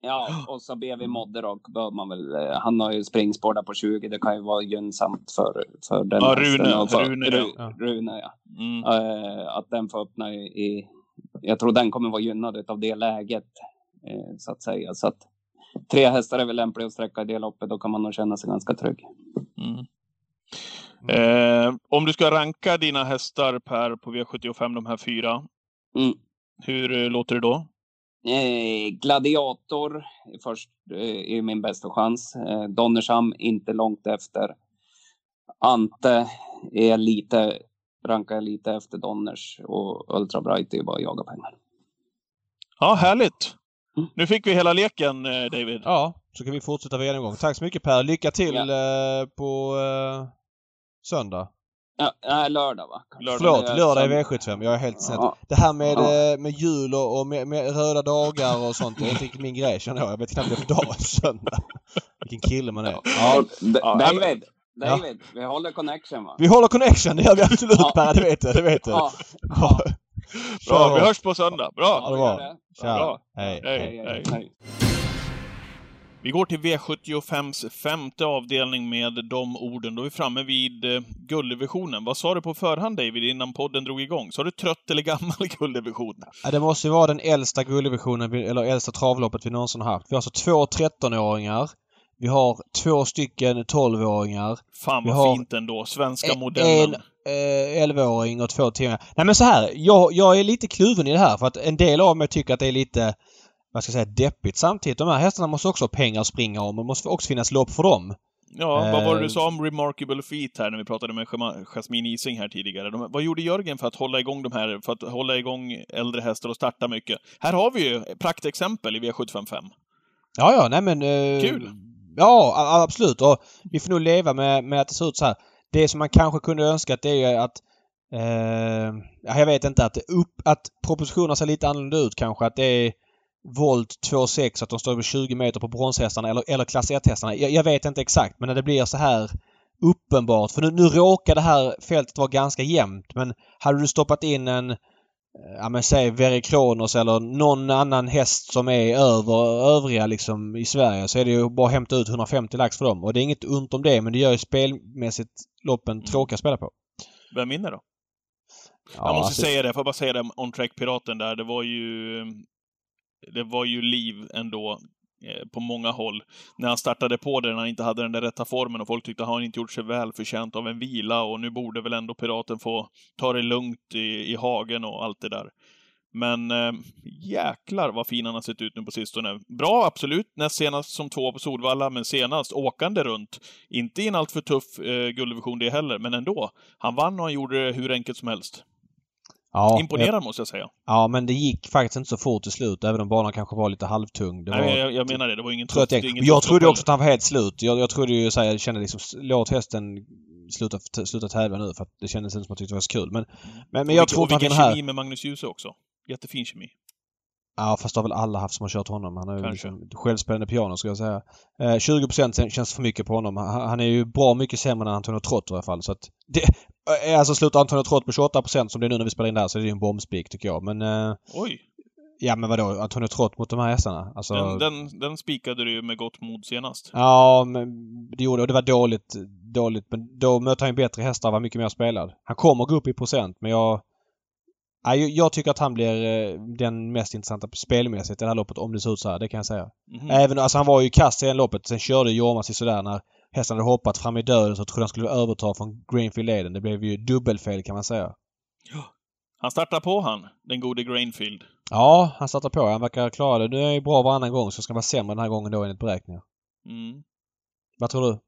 Ja, och så BV Modder och bör man väl. eh, Han har ju springspår där på 20. Det kan ju vara gynnsamt för, för den Ja, Rune, för, Rune, Ru- ja. Rune, ja. Mm. Eh, att den får öppna i, i... Jag tror den kommer vara gynnad av det läget. Eh, så att säga. Så att tre hästar är väl lämpliga att sträcka i det loppet. Då kan man nog känna sig ganska trygg. Mm. Eh, om du ska ranka dina hästar Per på V75, de här fyra. Mm. Hur eh, låter det då? Eh, Gladiator först eh, är min bästa chans. Eh, Donnersham inte långt efter. Ante är lite, rankar jag lite efter Donners och Ultra Bright är bara att jaga pengar. Ja, härligt! Mm. Nu fick vi hela leken, eh, David. Ja, så kan vi fortsätta vår genomgång. Tack så mycket Per. Lycka till eh, på eh, söndag. Ja, lördag va? Lördag. Förlåt, lördag är söndag. V75. Jag är helt snett. Ja. Det här med, Ja. eh, med jul och, med, med röda dagar och sånt, det är inte riktigt min grej känner jag. Jag vet knappt vad det är för dag söndag. Vilken kille man är. Ja. Ja, David, Ja. David, vi håller connection va? Vi håller connection, det gör vi absolut Ja. Per, det vet du. Det vet du. Bra, vi hörs på söndag. Bra! Ja. Bra. Hej. Hej. Hej, hej, hej. Vi går till V75s femte avdelning med de orden. Då är vi framme vid eh, gulddivisionen. Vad sa du på förhand David, innan podden drog igång? Sa du trött eller gammal <laughs> gulddivision? Ja, det måste ju vara den äldsta gulddivisionen, vi- eller äldsta travloppet vi någonsin har haft. Vi har alltså två 13-åringar. Vi har två stycken 12-åringar. Fan Vi vad har fint ändå. Svenska en- modellen. eh, 11-åring och två 10 Nej men så här, jag, jag är lite kluven i det här för att en del av mig tycker att det är lite, vad ska jag säga, deppigt samtidigt. De här hästarna måste också ha pengar att springa om det måste också finnas lopp för dem. Ja, vad var det Eh, du sa om Remarkable Feet här när vi pratade med Jasmine Ising här tidigare? De, vad gjorde Jörgen för att hålla igång de här, för att hålla igång äldre hästar och starta mycket? Här har vi ju praktexempel i V755. Ja, ja, nej men... eh, Kul. Ja, absolut. Och vi får nog leva med, med att det ser ut så här. Det som man kanske kunde önska att det är att... Uh, jag vet inte att, upp, att propositionerna ser lite annorlunda ut kanske. Att det är volt 2,6 att de står över 20 meter på bronshästarna eller, eller klass 1-hästarna. Jag, jag vet inte exakt men när det blir så här uppenbart. För nu, nu råkar det här fältet vara ganska jämnt men hade du stoppat in en ja men säg Verre Kronos eller någon annan häst som är över övriga liksom i Sverige så är det ju bara att hämta ut 150 lax för dem. Och det är inget ont om det men det gör ju spelmässigt loppen tråkiga att spela på. Vem vinner då? Ja, jag måste alltså- säga det, får bara säga det om On Track-piraten där. Det var ju... Det var ju liv ändå eh, Eh, på många håll. När han startade på det, när han inte hade den där rätta formen och folk tyckte att han inte gjort sig väl förtjänt av en vila och nu borde väl ändå Piraten få ta det lugnt i, i hagen och allt det där. Men eh, jäklar vad fin han har sett ut nu på sistone. Bra, absolut. Näst senast som två på Solvalla, men senast åkande runt. Inte i en alltför tuff eh, gulddivision det heller, men ändå. Han vann och han gjorde det hur enkelt som helst ja, Imponerande måste jag säga. Ja men det gick faktiskt inte så fort till slut även om banan kanske var lite halvtung. Det Nej, var, men jag, jag menar det, det var ingen trött Jag tuff trodde också att han var helt slut. Jag, jag trodde ju såhär, jag kände liksom låt hästen sluta, sluta tävla nu för att det kändes inte som att jag tyckte det var så kul. Men, men, men jag tror inte han vinner vilken här. kemi med Magnus Djuse också. Jättefin kemi. Ja fast det har väl alla haft som har kört honom. Han är ju liksom självspelande piano ska jag säga. Eh, 20 kän- känns för mycket på honom. Han, han är ju bra mycket sämre än Antonio Trott i alla fall. Så att det, eh, alltså slutar Antonio Trott på 28% som det är nu när vi spelar in där så är det ju en bombspik tycker jag. Men eh, Oj! ja men vadå Antonio Trott mot de här hästarna? Alltså, Den, den, den spikade du ju med gott mod senast. Ja, men det gjorde och det var dåligt, dåligt. Men då mötte han ju bättre hästar var mycket mer spelad. Han kommer gå upp i procent men jag... Jag- tycker att han blir eh, den mest intressanta spelmässigt i det här loppet om det ser ut så här. Det kan jag säga. Mhm. Även, alltså han var ju kass i det loppet. Sen körde Jorma sig sådär när hästen hade hoppat fram i döden så trodde han skulle överta från Greenfield Leden. Det blev ju dubbelfel kan man säga. Han startar på han, den gode Grainfield. Ja, han startar på. Han verkar klara det. Nu är ju bra varannan gång så ska han vara sämre den här gången då enligt beräkningar. Mm. Vad tror du?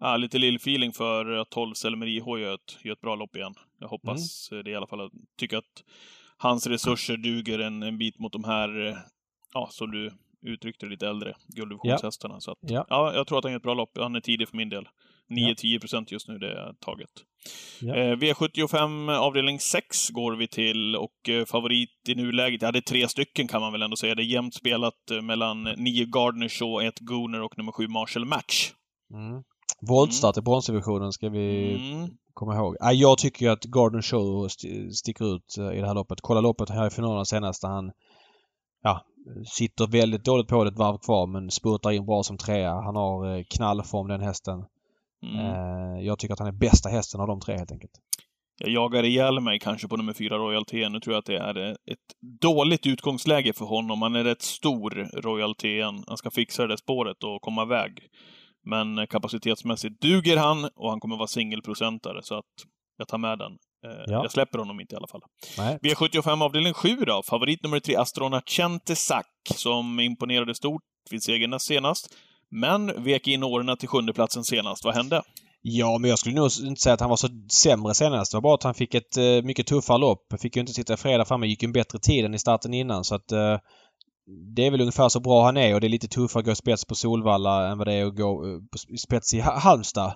Ja, lite lill-feeling för att 12 Selmer IH gör ett, gör ett bra lopp igen. Jag hoppas Mm. det i alla fall. Jag tycker att hans resurser duger en, en bit mot de här, ja, som du uttryckte det, lite äldre gulddivisionshästarna. Så att, Ja. ja, jag tror att han gör ett bra lopp. Han är tidig för min del. 9-10 procent just nu, det är taget. Ja. Eh, V75 avdelning 6 går vi till och eh, favorit i nuläget, ja det är tre stycken kan man väl ändå säga. Det är jämnt spelat eh, mellan 9 Gardner Shaw, 1 Gooner och nummer 7 Marshall Match. Mm. Voltstart i bronsdivisionen ska vi Mm. komma ihåg. Ja, jag tycker ju att Garden Show st- sticker ut eh, i det här loppet. Kolla loppet här i finalen senast där han ja, sitter väldigt dåligt på det ett varv kvar men spurtar in bra som trea. Han har eh, knallform den hästen. Mm. Eh, jag tycker att han är bästa hästen av de tre helt enkelt. Jag jagar ihjäl mig kanske på nummer fyra Royal TN. Nu tror jag att det är ett dåligt utgångsläge för honom. Han är rätt stor, Royal TN. Han ska fixa det där spåret och komma iväg. Men kapacitetsmässigt duger han och han kommer vara singelprocentare så att jag tar med den. Eh, Ja. Jag släpper honom inte i alla fall. Nej. V75 avdelning 7 då. Favorit nummer 3, Astrona Centesac, som imponerade stort vid segern senast. Men vek in åren till sjunde platsen senast. Vad hände? Ja, men jag skulle nog inte säga att han var så sämre senast. Det var bara att han fick ett eh, mycket tuffare lopp. Fick ju inte sitta i fredag framme. Gick ju en bättre tid än i starten innan så att eh, det är väl ungefär så bra han är och det är lite tuffare att gå spets på Solvalla än vad det är att gå eh, spets i Halmstad.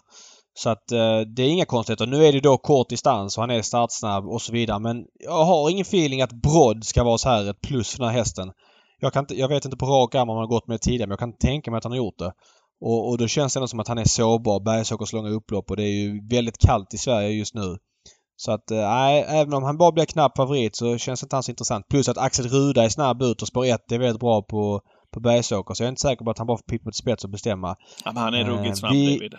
Så att eh, det är inga konstigheter. Nu är det då kort distans och han är startsnabb och så vidare men jag har ingen feeling att Brodd ska vara så här ett plus för den här hästen. Jag, kan inte, jag vet inte på rak arm om han har gått med det tidigare men jag kan tänka mig att han har gjort det. Och, och då känns det ändå som att han är sårbar. Bergsåkers långa upplopp och det är ju väldigt kallt i Sverige just nu. Så att eh, nej, även om han bara blir knapp favorit så känns inte han så intressant. Plus att Axel Ruda är snabb ut och spår 1 är väldigt bra på, på Bergsåker. Så jag är inte säker på att han bara får pick mot spets och bestämma. Ja, men han är Eh, ruggigt snabb, vi- David.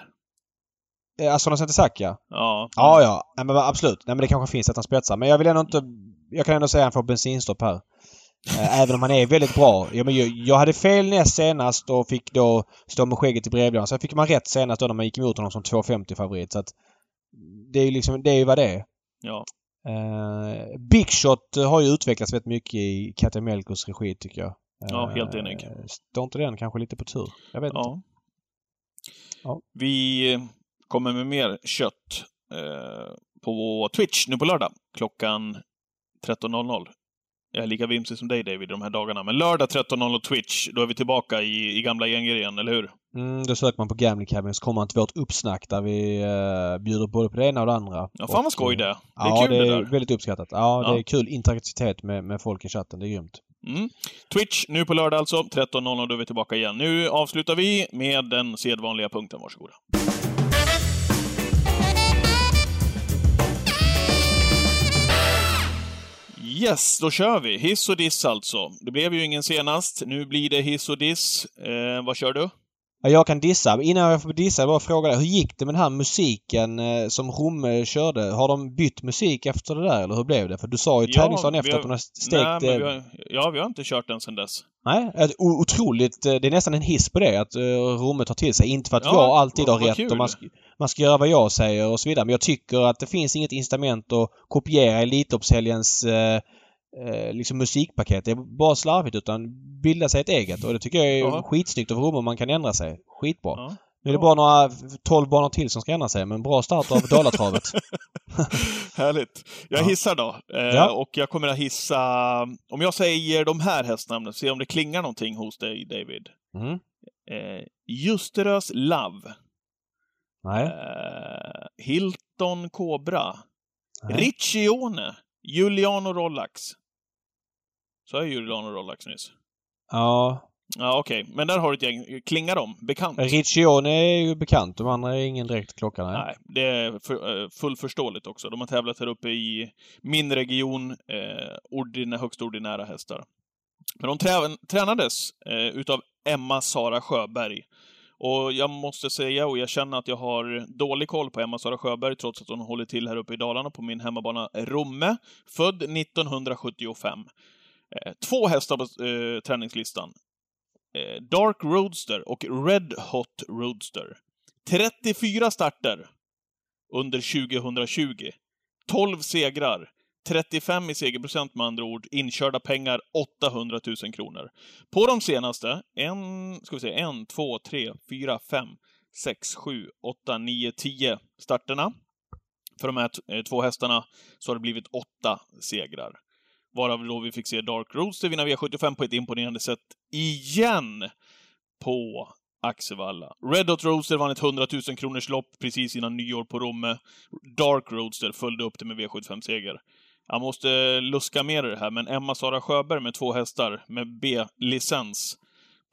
Eh, Asona Centesacca? Ja. Ja, ja. Nej, men absolut. Nej, men det kanske finns att han spetsar. Men jag vill ändå inte... Jag kan ändå säga att han får bensinstopp här. Eh, Även om han är väldigt bra. Ja, men jag, jag hade fel näst senast och fick då stå med skägget i brevlådan. Sen fick man rätt senast då när man gick emot honom som 250-favorit. Så att det är ju liksom, det är ju vad det är. Ja. Eh, Big Shot har ju utvecklats väldigt mycket i Katamelkos regi tycker jag. Ja, helt enig. Eh, Står inte den kanske lite på tur? Jag vet inte. ja. Ja. Vi kommer med mer kött eh, på Twitch nu på lördag klockan 13.00. Jag är lika vimsig som dig David de här dagarna, men lördag 13.00 Twitch, då är vi tillbaka i, i gamla gänger igen, eller hur? Mm, då söker man på Gambling Cabin så kommer man till vårt uppsnack där vi eh, bjuder både på det ena och det andra. Ja, fan vad skoj det. Det är ja, kul det det är där. väldigt uppskattat. Ja, Ja. det är kul interaktivitet med, med folk i chatten. Det är grymt. Mm. Twitch nu på lördag alltså, 13.00, då är vi tillbaka igen. Nu avslutar vi med den sedvanliga punkten, varsågoda. Yes, då kör vi. Hiss och diss alltså. Det blev ju ingen senast. Nu blir det hiss och diss. Eh, vad kör du? Ja, jag kan dissa. Innan jag får dissa, jag bara fråga dig. Hur gick det med den här musiken eh, som Romme körde? Har de bytt musik efter det där eller hur blev det? För du sa ju Ja, tävlingsdagen vi efter har- att de har Nej, stekt... eh, vi har, ja, vi har inte kört den sedan dess. Nej, ett otroligt. eh, Det är nästan en hiss på det att Romme tar till sig. Inte för att Ja, jag alltid har rätt kul. och man ska, man ska göra vad jag säger och så vidare. Men jag tycker att det finns inget incitament att kopiera Elitloppshelgens eh, eh, liksom musikpaket. Det är bara slarvigt utan bilda sig ett eget och det tycker jag är Ja. skitsnyggt av Romme om man kan ändra sig. Skitbra. Ja. Nu är det bara några 12 banor till som ska ändra sig men bra start av Dalatravet. <laughs> Härligt. Jag Ja. hissar då. Eh, Ja. Och jag kommer att hissa... Om jag säger de här hästnamnen, se om det klingar någonting hos dig, David. Mm. Eh, Justerös Love. Nej. Eh, Hilton Cobra. Nej. Riccione. Giuliano Rollax. Sa jag Giuliano Rollax nyss? Ja. Ja, okej. Men där har du ett gäng. Klingar de? Bekant? Riccione är ju bekant. De andra är ingen direkt klocka. Nej. Nej, det är för, eh, fullförståeligt också. De har tävlat här uppe i min region, eh, ordinä, högst ordinära hästar. Men de trä, tränades eh, utav Emma Sara Sjöberg. Och jag måste säga och jag känner att jag har dålig koll på Emma Sara Sjöberg trots att hon håller till här uppe i Dalarna på min hemmabana Romme. Född 1975. Eh, två hästar på eh, träningslistan. Eh, Dark Roadster och Red Hot Roadster. 34 starter under 2020. 12 segrar. 35 i segerprocent med andra ord. Inkörda pengar 800 000 kronor. På de senaste, en, ska vi se, en, två, tre, fyra, fem, sex, sju, åtta, nio, tio starterna. För de här eh, två hästarna så har det blivit åtta segrar. Varav då vi fick se Dark Roadster vinna V75 på ett imponerande sätt igen på Axevalla. Red Hot Roadster vann ett 100 000 kronors lopp precis innan nyår på Romme. Dark Roadster följde upp det med V75-seger. Jag måste luska mer i det här, men Emma Sara Sjöberg med två hästar med B-licens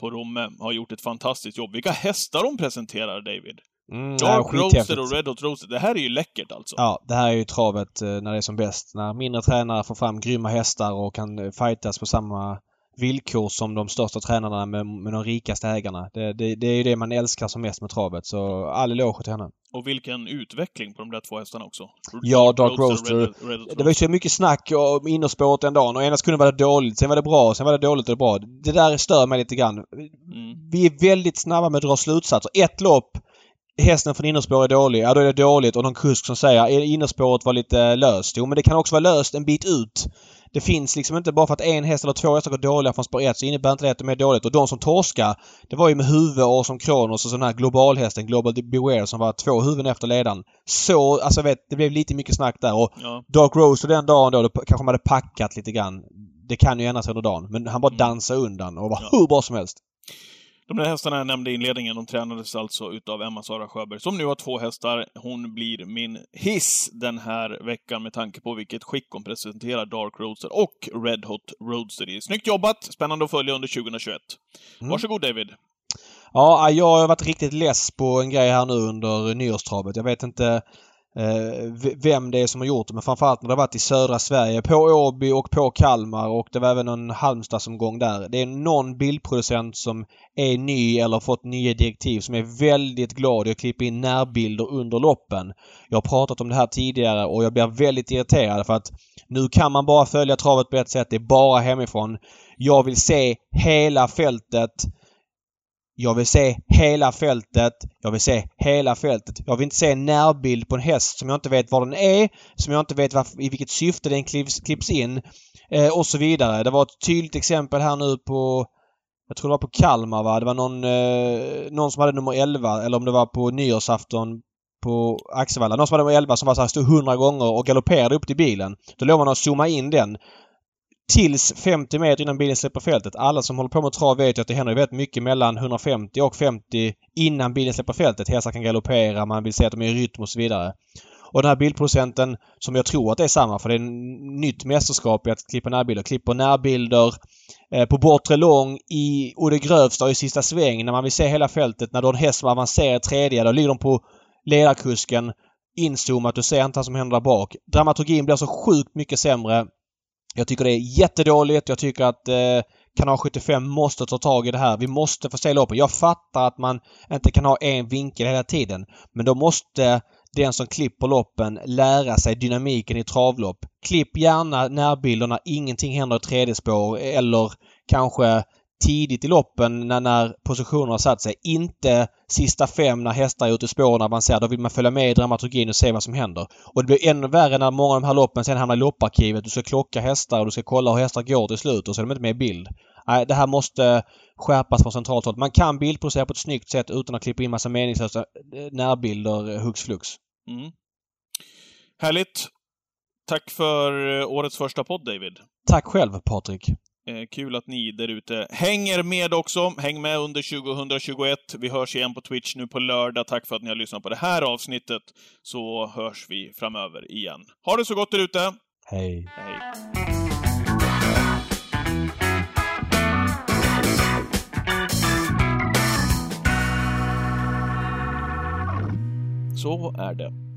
på Romme har gjort ett fantastiskt jobb. Vilka hästar de presenterar, David! Mm, Dark nej, och Red Hot Roadster. Det här är ju läckert alltså. Ja, det här är ju travet eh, när det är som bäst. När mindre tränare får fram grymma hästar och kan eh, fightas på samma villkor som de största tränarna med, med de rikaste ägarna. Det, det, det är ju det man älskar som mest med travet. Så all eloge till henne. Och vilken utveckling på de där två hästarna också. Ja, Dark Roaster. Red, Red, Red det var ju så mycket snack om innerspåret den dagen och ena sekunden var det dåligt, sen var det bra, sen var det dåligt och bra. Det där stör mig lite grann. Mm. Vi är väldigt snabba med att dra slutsatser. Ett lopp hästen från innerspår är dålig, ja då är det dåligt och någon kusk som säger att innerspåret var lite löst. Jo men det kan också vara löst en bit ut. Det finns liksom inte bara för att en häst eller två hästar går dåliga från spår 1 så innebär inte det att de är dåligt. Och de som torskar, det var ju med huvud och som Kronos och sån här globalhästen, Global Beware, som var två huvuden efter ledaren. Så, alltså vet, det blev lite mycket snack där och ja. Dark Rose den dagen då, då kanske man hade packat lite grann. Det kan ju ändras under dagen. Men han bara mm. dansade undan och var ja. hur bra som helst. De där hästarna jag nämnde i inledningen, de tränades alltså utav Emma-Sara Sjöberg, som nu har två hästar. Hon blir min hiss den här veckan med tanke på vilket skick hon presenterar Dark Roadster och Red Hot Roadster i. Snyggt jobbat! Spännande att följa under 2021. Mm. Varsågod David! Ja, jag har varit riktigt less på en grej här nu under nyårstravet. Jag vet inte Eh, vem det är som har gjort det. Men framförallt när det har varit i södra Sverige. På Åby och på Kalmar och det var även en Halmstadsomgång där. Det är någon bildproducent som är ny eller fått nya direktiv som är väldigt glad i att klippa in närbilder under loppen. Jag har pratat om det här tidigare och jag blir väldigt irriterad för att nu kan man bara följa travet på ett sätt. Det är bara hemifrån. Jag vill se hela fältet jag vill se hela fältet. Jag vill se hela fältet. Jag vill inte se en närbild på en häst som jag inte vet var den är, som jag inte vet varför, i vilket syfte den klipps, klipps in eh, och så vidare. Det var ett tydligt exempel här nu på jag tror det var på Kalmar va? Det var någon, eh, någon som hade nummer 11 eller om det var på nyårsafton på Axevalla. Någon som hade nummer 11 som var så här, stod 100 gånger och galopperade upp till bilen. Då låg man att zooma in den tills 50 meter innan bilen släpper fältet. Alla som håller på med trav vet ju att det händer väldigt mycket mellan 150 och 50 innan bilen släpper fältet. Hästar kan galoppera, man vill se att de är i rytm och så vidare. Och den här bildproducenten, som jag tror att det är samma för det är ett nytt mästerskap i att klippa närbilder. Klipper närbilder eh, på bortre lång i och det grövsta och i sista sväng när man vill se hela fältet. När du har en häst som avancerar tredje, då ligger de på ledarkusken inzoomat. Du ser inte vad som händer där bak. Dramaturgin blir så sjukt mycket sämre jag tycker det är jättedåligt. Jag tycker att eh, Kanal 75 måste ta tag i det här. Vi måste få se loppen. Jag fattar att man inte kan ha en vinkel hela tiden. Men då måste den som klipper loppen lära sig dynamiken i travlopp. Klipp gärna närbilderna ingenting händer i tredje spår eller kanske tidigt i loppen när, när positionerna har satt sig. Inte sista fem när hästar är ute i spåren avancerar. Då vill man följa med i dramaturgin och se vad som händer. Och det blir ännu värre när många av de här loppen sen hamnar i lopparkivet. Du ska klocka hästar och du ska kolla hur hästar går till slut och så är de inte med i bild. Nej, det här måste skärpas från centralt håll. Man kan bildproducera på ett snyggt sätt utan att klippa in massa meningslösa eh, närbilder eh, hux flux. Mm. Härligt! Tack för eh, årets första podd, David. Tack själv, Patrik. Eh, kul att ni där ute hänger med också. Häng med under 2021. Vi hörs igen på Twitch nu på lördag. Tack för att ni har lyssnat på det här avsnittet, så hörs vi framöver igen. Ha det så gott där ute! Hej! Hej! Så är det.